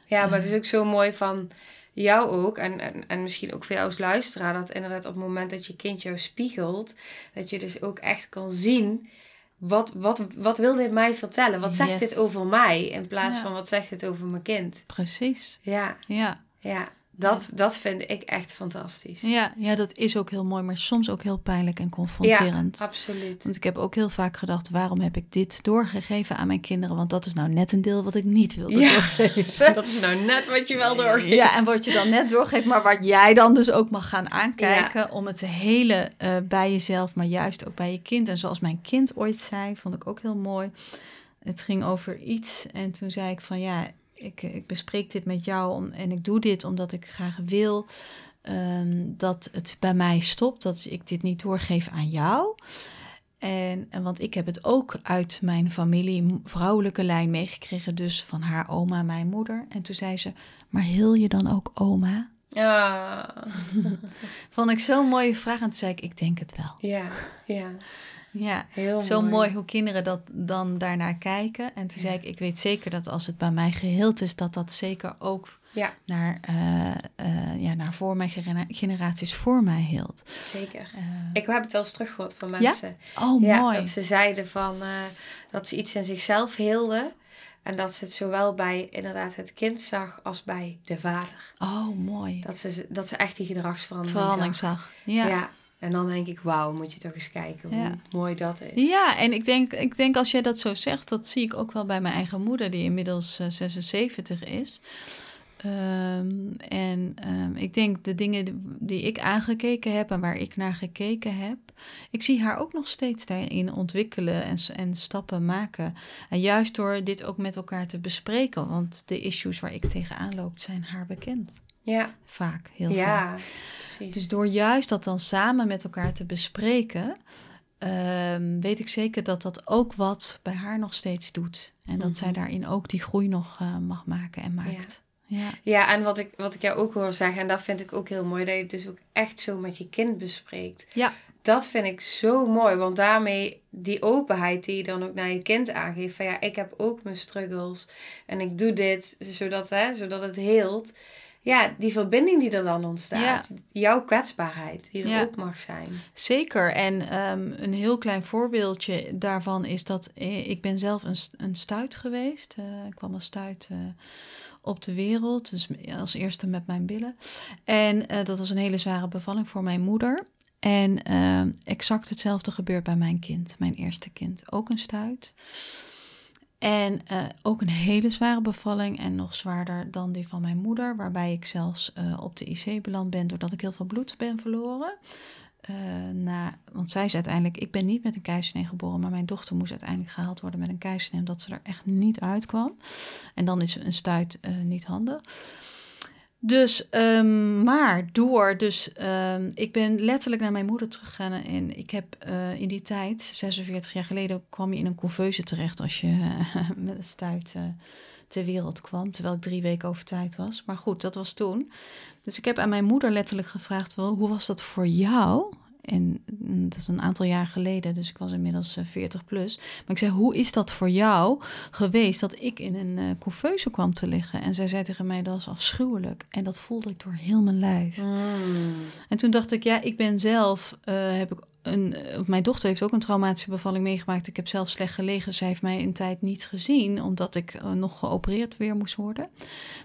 ja maar het is ook zo mooi van jou ook, en, en, en misschien ook voor jou als luisteraar, dat inderdaad op het moment dat je kind jou spiegelt, dat je dus ook echt kan zien wat, wat, wat wil dit mij vertellen? Wat zegt dit over mij? In plaats van wat zegt dit over mijn kind? Precies. Ja. Ja. Ja. Dat, dat vind ik echt fantastisch. Ja, ja, dat is ook heel mooi, maar soms ook heel pijnlijk en confronterend. Ja, absoluut. Want ik heb ook heel vaak gedacht, waarom heb ik dit doorgegeven aan mijn kinderen? Want dat is nou net een deel wat ik niet wilde ja, doorgeven. Dat is nou net wat je wel doorgeeft. Ja, en wat je dan net doorgeeft, maar wat jij dan dus ook mag gaan aankijken om het hele uh, bij jezelf, maar juist ook bij je kind. En zoals mijn kind ooit zei, vond ik ook heel mooi. Het ging over iets en toen zei ik van ja, ik, ik bespreek dit met jou en ik doe dit omdat ik graag wil ehm, dat het bij mij stopt, dat ik dit niet doorgeef aan jou. En, en, want ik heb het ook uit mijn familie, vrouwelijke lijn meegekregen, dus van haar oma, mijn moeder. En toen zei ze, maar heel je dan ook oma? Ja. Vond ik zo'n mooie vraag en toen zei ik, ik denk het wel. Ja, ja. Ja, Heel zo mooi. hoe kinderen dat dan daarnaar kijken. En toen zei ik, ik weet zeker dat als het bij mij geheeld is, dat dat zeker ook ja. naar, uh, uh, ja, naar voor mijn generaties voor mij hield. Zeker. Uh, ik heb het wel eens teruggehoord van mensen. Ja? Oh, ja, mooi. Dat ze zeiden van, dat ze iets in zichzelf hielden. En dat ze het zowel bij inderdaad het kind zag als bij de vader. Oh, mooi. Dat ze, dat ze echt die gedragsverandering Verandering zag. zag. Ja. ja. En dan denk ik, wauw, moet je toch eens kijken hoe mooi dat is. Ja, en ik denk, ik denk als jij dat zo zegt, dat zie ik ook wel bij mijn eigen moeder, die inmiddels 76 eh, is. Um, en um, ik denk de dingen die ik aangekeken heb en waar ik naar gekeken heb, ik zie haar ook nog steeds daarin ontwikkelen en, en stappen maken. En juist door dit ook met elkaar te bespreken, want de issues waar ik tegenaan loop zijn haar bekend. Ja. Vaak, heel ja, vaak. Precies. Dus door juist dat dan samen met elkaar te bespreken, um, weet ik zeker dat dat ook wat bij haar nog steeds doet. En dat zij mhm. daarin ook die groei nog uh, mag maken en maakt. Ja. Ja. ja, en wat ik, wat ik jou ook hoor zeggen, en dat vind ik ook heel mooi, dat je het dus ook echt zo met je kind bespreekt. Ja. Dat vind ik zo mooi, want daarmee die openheid die je dan ook naar je kind aangeeft, van ja, ik heb ook mijn struggles en ik doe dit, zodat, hè, zodat het heelt ja, die verbinding die er dan ontstaat. Jouw kwetsbaarheid, die er ook mag zijn. Zeker. En ehm, een heel klein voorbeeldje daarvan is dat eh, ik ben zelf een, een stuit geweest. Uh, ik kwam als stuit uh, op de wereld. Dus als eerste met mijn billen. En dat was een hele zware bevalling voor mijn moeder. En ehm, exact hetzelfde gebeurt bij mijn kind, mijn eerste kind. Ook een stuit. En uh, ook een hele zware bevalling en nog zwaarder dan die van mijn moeder, waarbij ik zelfs uh, op de IC beland ben doordat ik heel veel bloed ben verloren. Uh, na, want zij is uiteindelijk, ik ben niet met een keizersnee geboren, maar mijn dochter moest uiteindelijk gehaald worden met een keizersnee, omdat ze er echt niet uitkwam. En dan is een stuit niet handig. Dus, um, maar door, dus um, ik ben letterlijk naar mijn moeder teruggegaan en ik heb uh, in die tijd, 46 jaar geleden, kwam je in een couveuse terecht als je uh, met een stuit uh, ter wereld kwam, terwijl ik drie weken over tijd was. Maar goed, dat was toen. Dus ik heb aan mijn moeder letterlijk gevraagd, wel, hoe was dat voor jou? En mm, dat is een aantal jaar geleden, dus ik was inmiddels 40 eh, plus. Maar ik zei, hoe is dat voor jou geweest dat ik in een uh, couveuse kwam te liggen? En zij zei tegen mij, dat was afschuwelijk. En dat voelde ik door heel mijn lijf. Mm. En toen dacht ik, ja, ik ben zelf, uh, heb ik een, mijn dochter heeft ook een traumatische bevalling meegemaakt. Ik heb zelf slecht gelegen. Zij heeft mij een tijd niet gezien, omdat ik nog geopereerd weer moest worden.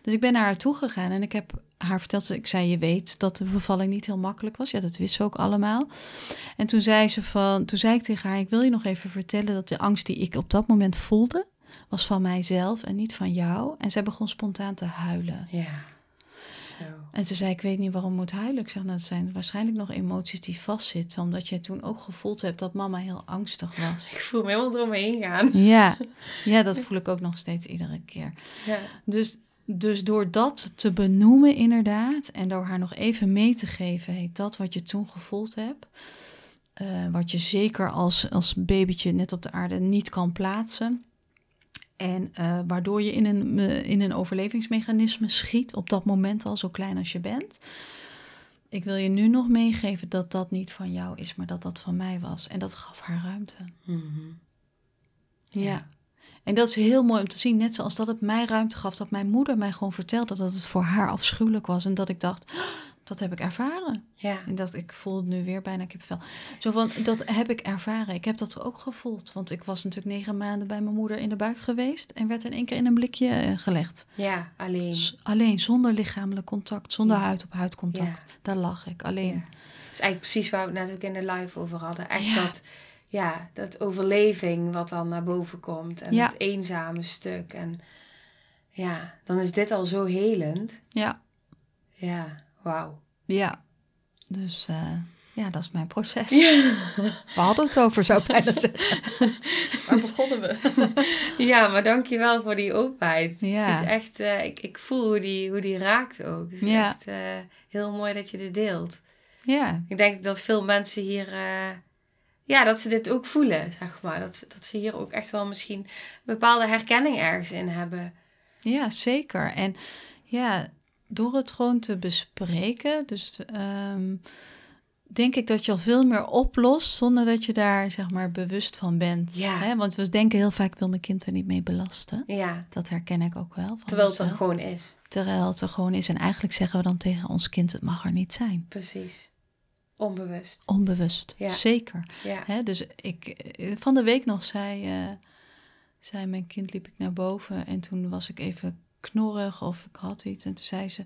Dus ik ben naar haar toe gegaan en ik heb haar verteld, ik zei, je weet dat de bevalling niet heel makkelijk was. Ja, dat wist ze ook allemaal. En toen zei ze van, toen zei ik tegen haar, ik wil je nog even vertellen dat de angst die ik op dat moment voelde, was van mijzelf en niet van jou. En zij begon spontaan te huilen. Ja. En ze zei, ik weet niet waarom moet huilen. Ik zeg, nou, dat zijn waarschijnlijk nog emoties die vastzitten. Omdat je toen ook gevoeld hebt dat mama heel angstig was. Ik voel me helemaal eromheen gaan. Ja, ja dat voel ik ook nog steeds iedere keer. Ja. Dus dus door dat te benoemen inderdaad en door haar nog even mee te geven, hey, dat wat je toen gevoeld hebt, uh, wat je zeker als, als babytje net op de aarde niet kan plaatsen. En uh, waardoor je in een, in een overlevingsmechanisme schiet, op dat moment al zo klein als je bent. Ik wil je nu nog meegeven dat dat niet van jou is, maar dat dat van mij was. En dat gaf haar ruimte. Mm -hmm. ja. ja. En dat is heel mooi om te zien. Net zoals dat het mij ruimte gaf. Dat mijn moeder mij gewoon vertelde dat het voor haar afschuwelijk was. En dat ik dacht, "Oh, dat heb ik ervaren. Ja. En dat ik voel nu weer bijna kippenvel. Zo van, dat heb ik ervaren. Ik heb dat ook gevoeld. Want ik was natuurlijk negen maanden bij mijn moeder in de buik geweest. En werd in één keer in een blikje eh, gelegd. Ja, alleen. S- alleen, zonder lichamelijk contact. Zonder Ja. huid-op-huid contact. Daar lag ik, alleen. Ja. Dat is eigenlijk precies waar we het net ook in de live over hadden. Echt Ja. dat, ja, dat overleving wat dan naar boven komt. En Ja. het eenzame stuk. En ja, dan is dit al zo helend. Ja, Ja, wauw. ja. Dus eh, ja, dat is mijn proces. We hadden het over, zou ik bijna zeggen. Waar begonnen we? Ja, maar dankjewel voor die openheid. Ja. Het is echt, eh, ik, ik voel hoe die, hoe die raakt ook. Het is Ja. echt eh, heel mooi dat je dit deelt. Ja, Ik denk dat veel mensen hier, ja, dat ze dit ook voelen, zeg maar. Dat, dat ze hier ook echt wel misschien een bepaalde herkenning ergens in hebben. ja, zeker. En ja, door het gewoon te bespreken, dus ehm, denk ik dat je al veel meer oplost zonder dat je daar zeg maar bewust van bent. Ja. Hè? Want we denken heel vaak, ik wil mijn kind er niet mee belasten. Ja, Dat herken ik ook wel. Van terwijl het er gewoon is. Terwijl het er gewoon is. En eigenlijk zeggen we dan tegen ons kind, het mag er niet zijn. Precies. Onbewust. Onbewust, Ja. zeker. Ja. Hè, dus ik, eh, van de week nog zei, eh, zei mijn kind, liep ik naar boven en toen was ik even knorrig of ik had iets. En toen zei ze,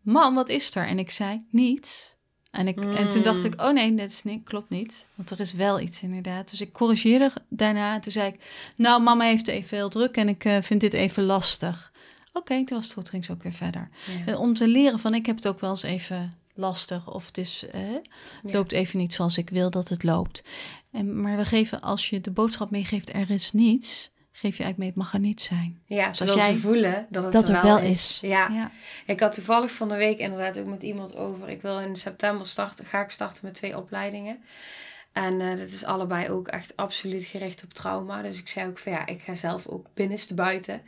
mam, wat is er? En ik zei, niets. En, ik, en toen dacht Mm. ik, oh nee, dat is niet, klopt niet. Want er is wel iets inderdaad. Dus ik corrigeerde daarna. En toen zei ik, nou, mama heeft even heel druk en ik eh, vind dit even lastig. Oké, toen was het goed, ging ze ook weer verder. Ja. En om te leren van, ik heb het ook wel eens even lastig. Of het is, eh, het Ja. loopt even niet zoals ik wil dat het loopt. En, maar we geven, als je de boodschap meegeeft, er is niets, geef je eigenlijk mee, het mag er niet zijn. Ja, zodat jij- ze voelen dat het dat er er wel, wel is. is. Ja. Ja. Ik had toevallig van de week inderdaad ook met iemand over. Ik wil in september starten, ga ik starten met twee opleidingen. En eh dat is allebei ook echt absoluut gericht op trauma. Dus ik zei ook van ja, ik ga zelf ook binnenste buiten.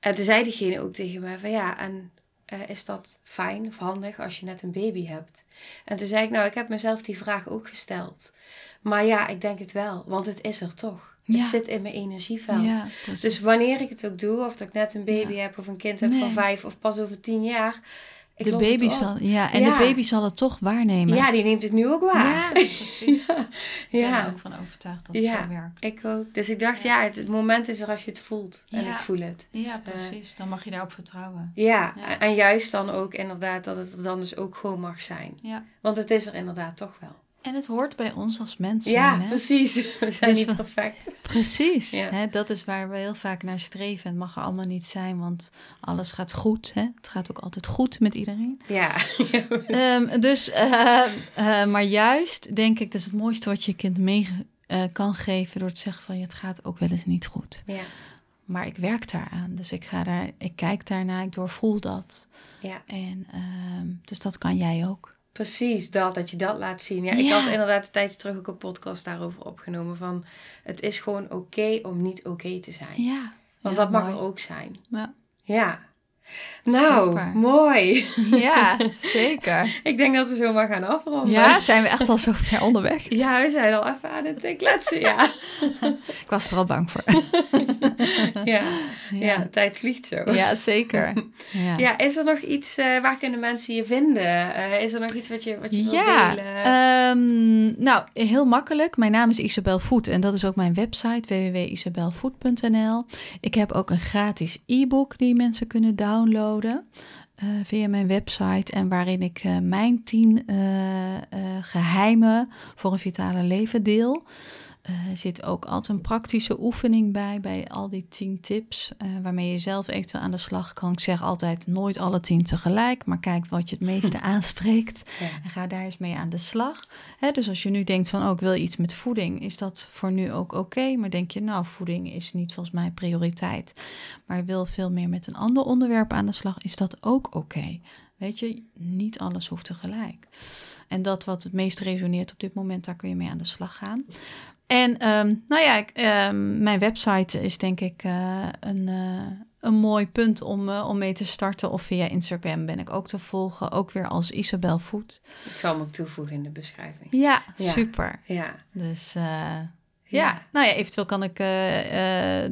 En toen zei diegene ook tegen mij van ja, en eh, is dat fijn of handig als je net een baby hebt? En toen zei ik nou, ik heb mezelf die vraag ook gesteld. Maar ja, ik denk het wel, want het is er toch. Het Ja. zit in mijn energieveld. Ja. Dus wanneer ik het ook doe, of dat ik net een baby Ja. heb of een kind heb Nee. van vijf of pas over tien jaar. Ik de baby zal, ja, en de baby zal het toch waarnemen. Ja, die neemt het nu ook waar. Ja, precies. Ik ben er ook van overtuigd dat het zo werkt. ik ook. Dus ik dacht, ja, het, het moment is er als je het voelt. En ik voel het. Ja, Dus, eh, precies. Dan mag je daarop vertrouwen. ja. En juist dan ook inderdaad dat het er dan dus ook gewoon mag zijn. Ja. Want het is er inderdaad toch wel. En het hoort bij ons als mensen. ja, hè? precies. We zijn Dus niet we- perfect. Precies. Ja. Hè, dat is waar we heel vaak naar streven. Het mag er allemaal niet zijn, want alles gaat goed. Hè? Het gaat ook altijd goed met iedereen. Ja. Ehm, dus, eh, eh, maar juist denk ik, dat is het mooiste wat je kind mee eh, kan geven door te zeggen van, ja, het gaat ook wel eens niet goed. ja. Maar ik werk daaraan, dus ik ga daar, ik kijk daarna, ik doorvoel dat. ja. En ehm, dus dat kan jij ook. Precies, dat, dat je dat laat zien. Ja, ik Ja. had inderdaad een tijdje terug ook een podcast daarover opgenomen. Van het is gewoon oké om niet oké te zijn. Ja. Want ja, dat mag er ook zijn. Ja. Ja. Nou, Super. mooi. Ja, zeker. Ik denk dat we zo maar gaan afronden. Ja, zijn we echt al zo ver onderweg? Ja, we zijn al even aan het eh, kletsen, ja. Ik was er al bang voor. ja. Ja, tijd vliegt zo. Ja, zeker. Ja. Ja, is er nog iets, eh, waar kunnen mensen je vinden? Eh, is er nog iets wat je, wat je wilt Ja, delen? ehm, nou, heel makkelijk. Mijn naam is Isabel Voet en dat is ook mijn website www.isabelvoet.nl. Ik heb ook een gratis e-book die mensen kunnen downloaden eh, via mijn website en waarin ik eh, mijn tien eh, geheimen voor een vitale leven deel. Eh, Er zit ook altijd een praktische oefening bij, bij al die tien tips, eh, waarmee je zelf eventueel aan de slag kan. Ik zeg altijd nooit alle tien tegelijk, maar kijk wat je het meeste aanspreekt. Ja. En ga daar eens mee aan de slag. Hè, dus als je nu denkt van, oh, ik wil iets met voeding, is dat voor nu ook oké. Maar denk je, nou, voeding is niet volgens mij prioriteit. Maar wil veel meer met een ander onderwerp aan de slag, is dat ook oké. Weet je, niet alles hoeft tegelijk. En dat wat het meest resoneert op dit moment, daar kun je mee aan de slag gaan. En ehm, nou ja, ik, ehm, mijn website is denk ik eh, een, eh, een mooi punt om, eh, om mee te starten. Of via Instagram ben ik ook te volgen, ook weer als Isabel Voet. Ik zal hem ook toevoegen in de beschrijving. Ja, Ja. super. Ja, Dus eh, Ja. nou ja, eventueel kan ik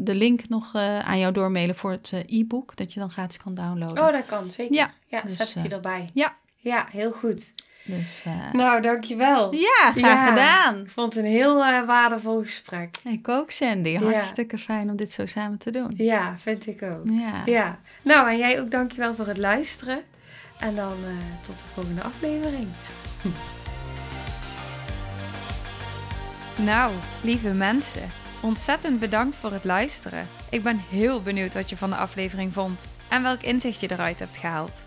de link nog aan jou doormailen voor het e-book, dat je dan gratis kan downloaden. Oh, dat kan, zeker. Ja, ja dus, zet ik je erbij. Ja, Ja, heel goed. Dus eh, Nou, dankjewel. ja, graag Ja. gedaan. Ik vond het een heel eh, waardevol gesprek. Ik ook, Sandy. Ja. Hartstikke fijn om dit zo samen te doen. Ja, vind ik ook. Ja. Ja. Nou, en jij ook dankjewel voor het luisteren. En dan eh, tot de volgende aflevering. Nou, lieve mensen, ontzettend bedankt voor het luisteren. Ik ben heel benieuwd wat je van de aflevering vond en welk inzicht je eruit hebt gehaald.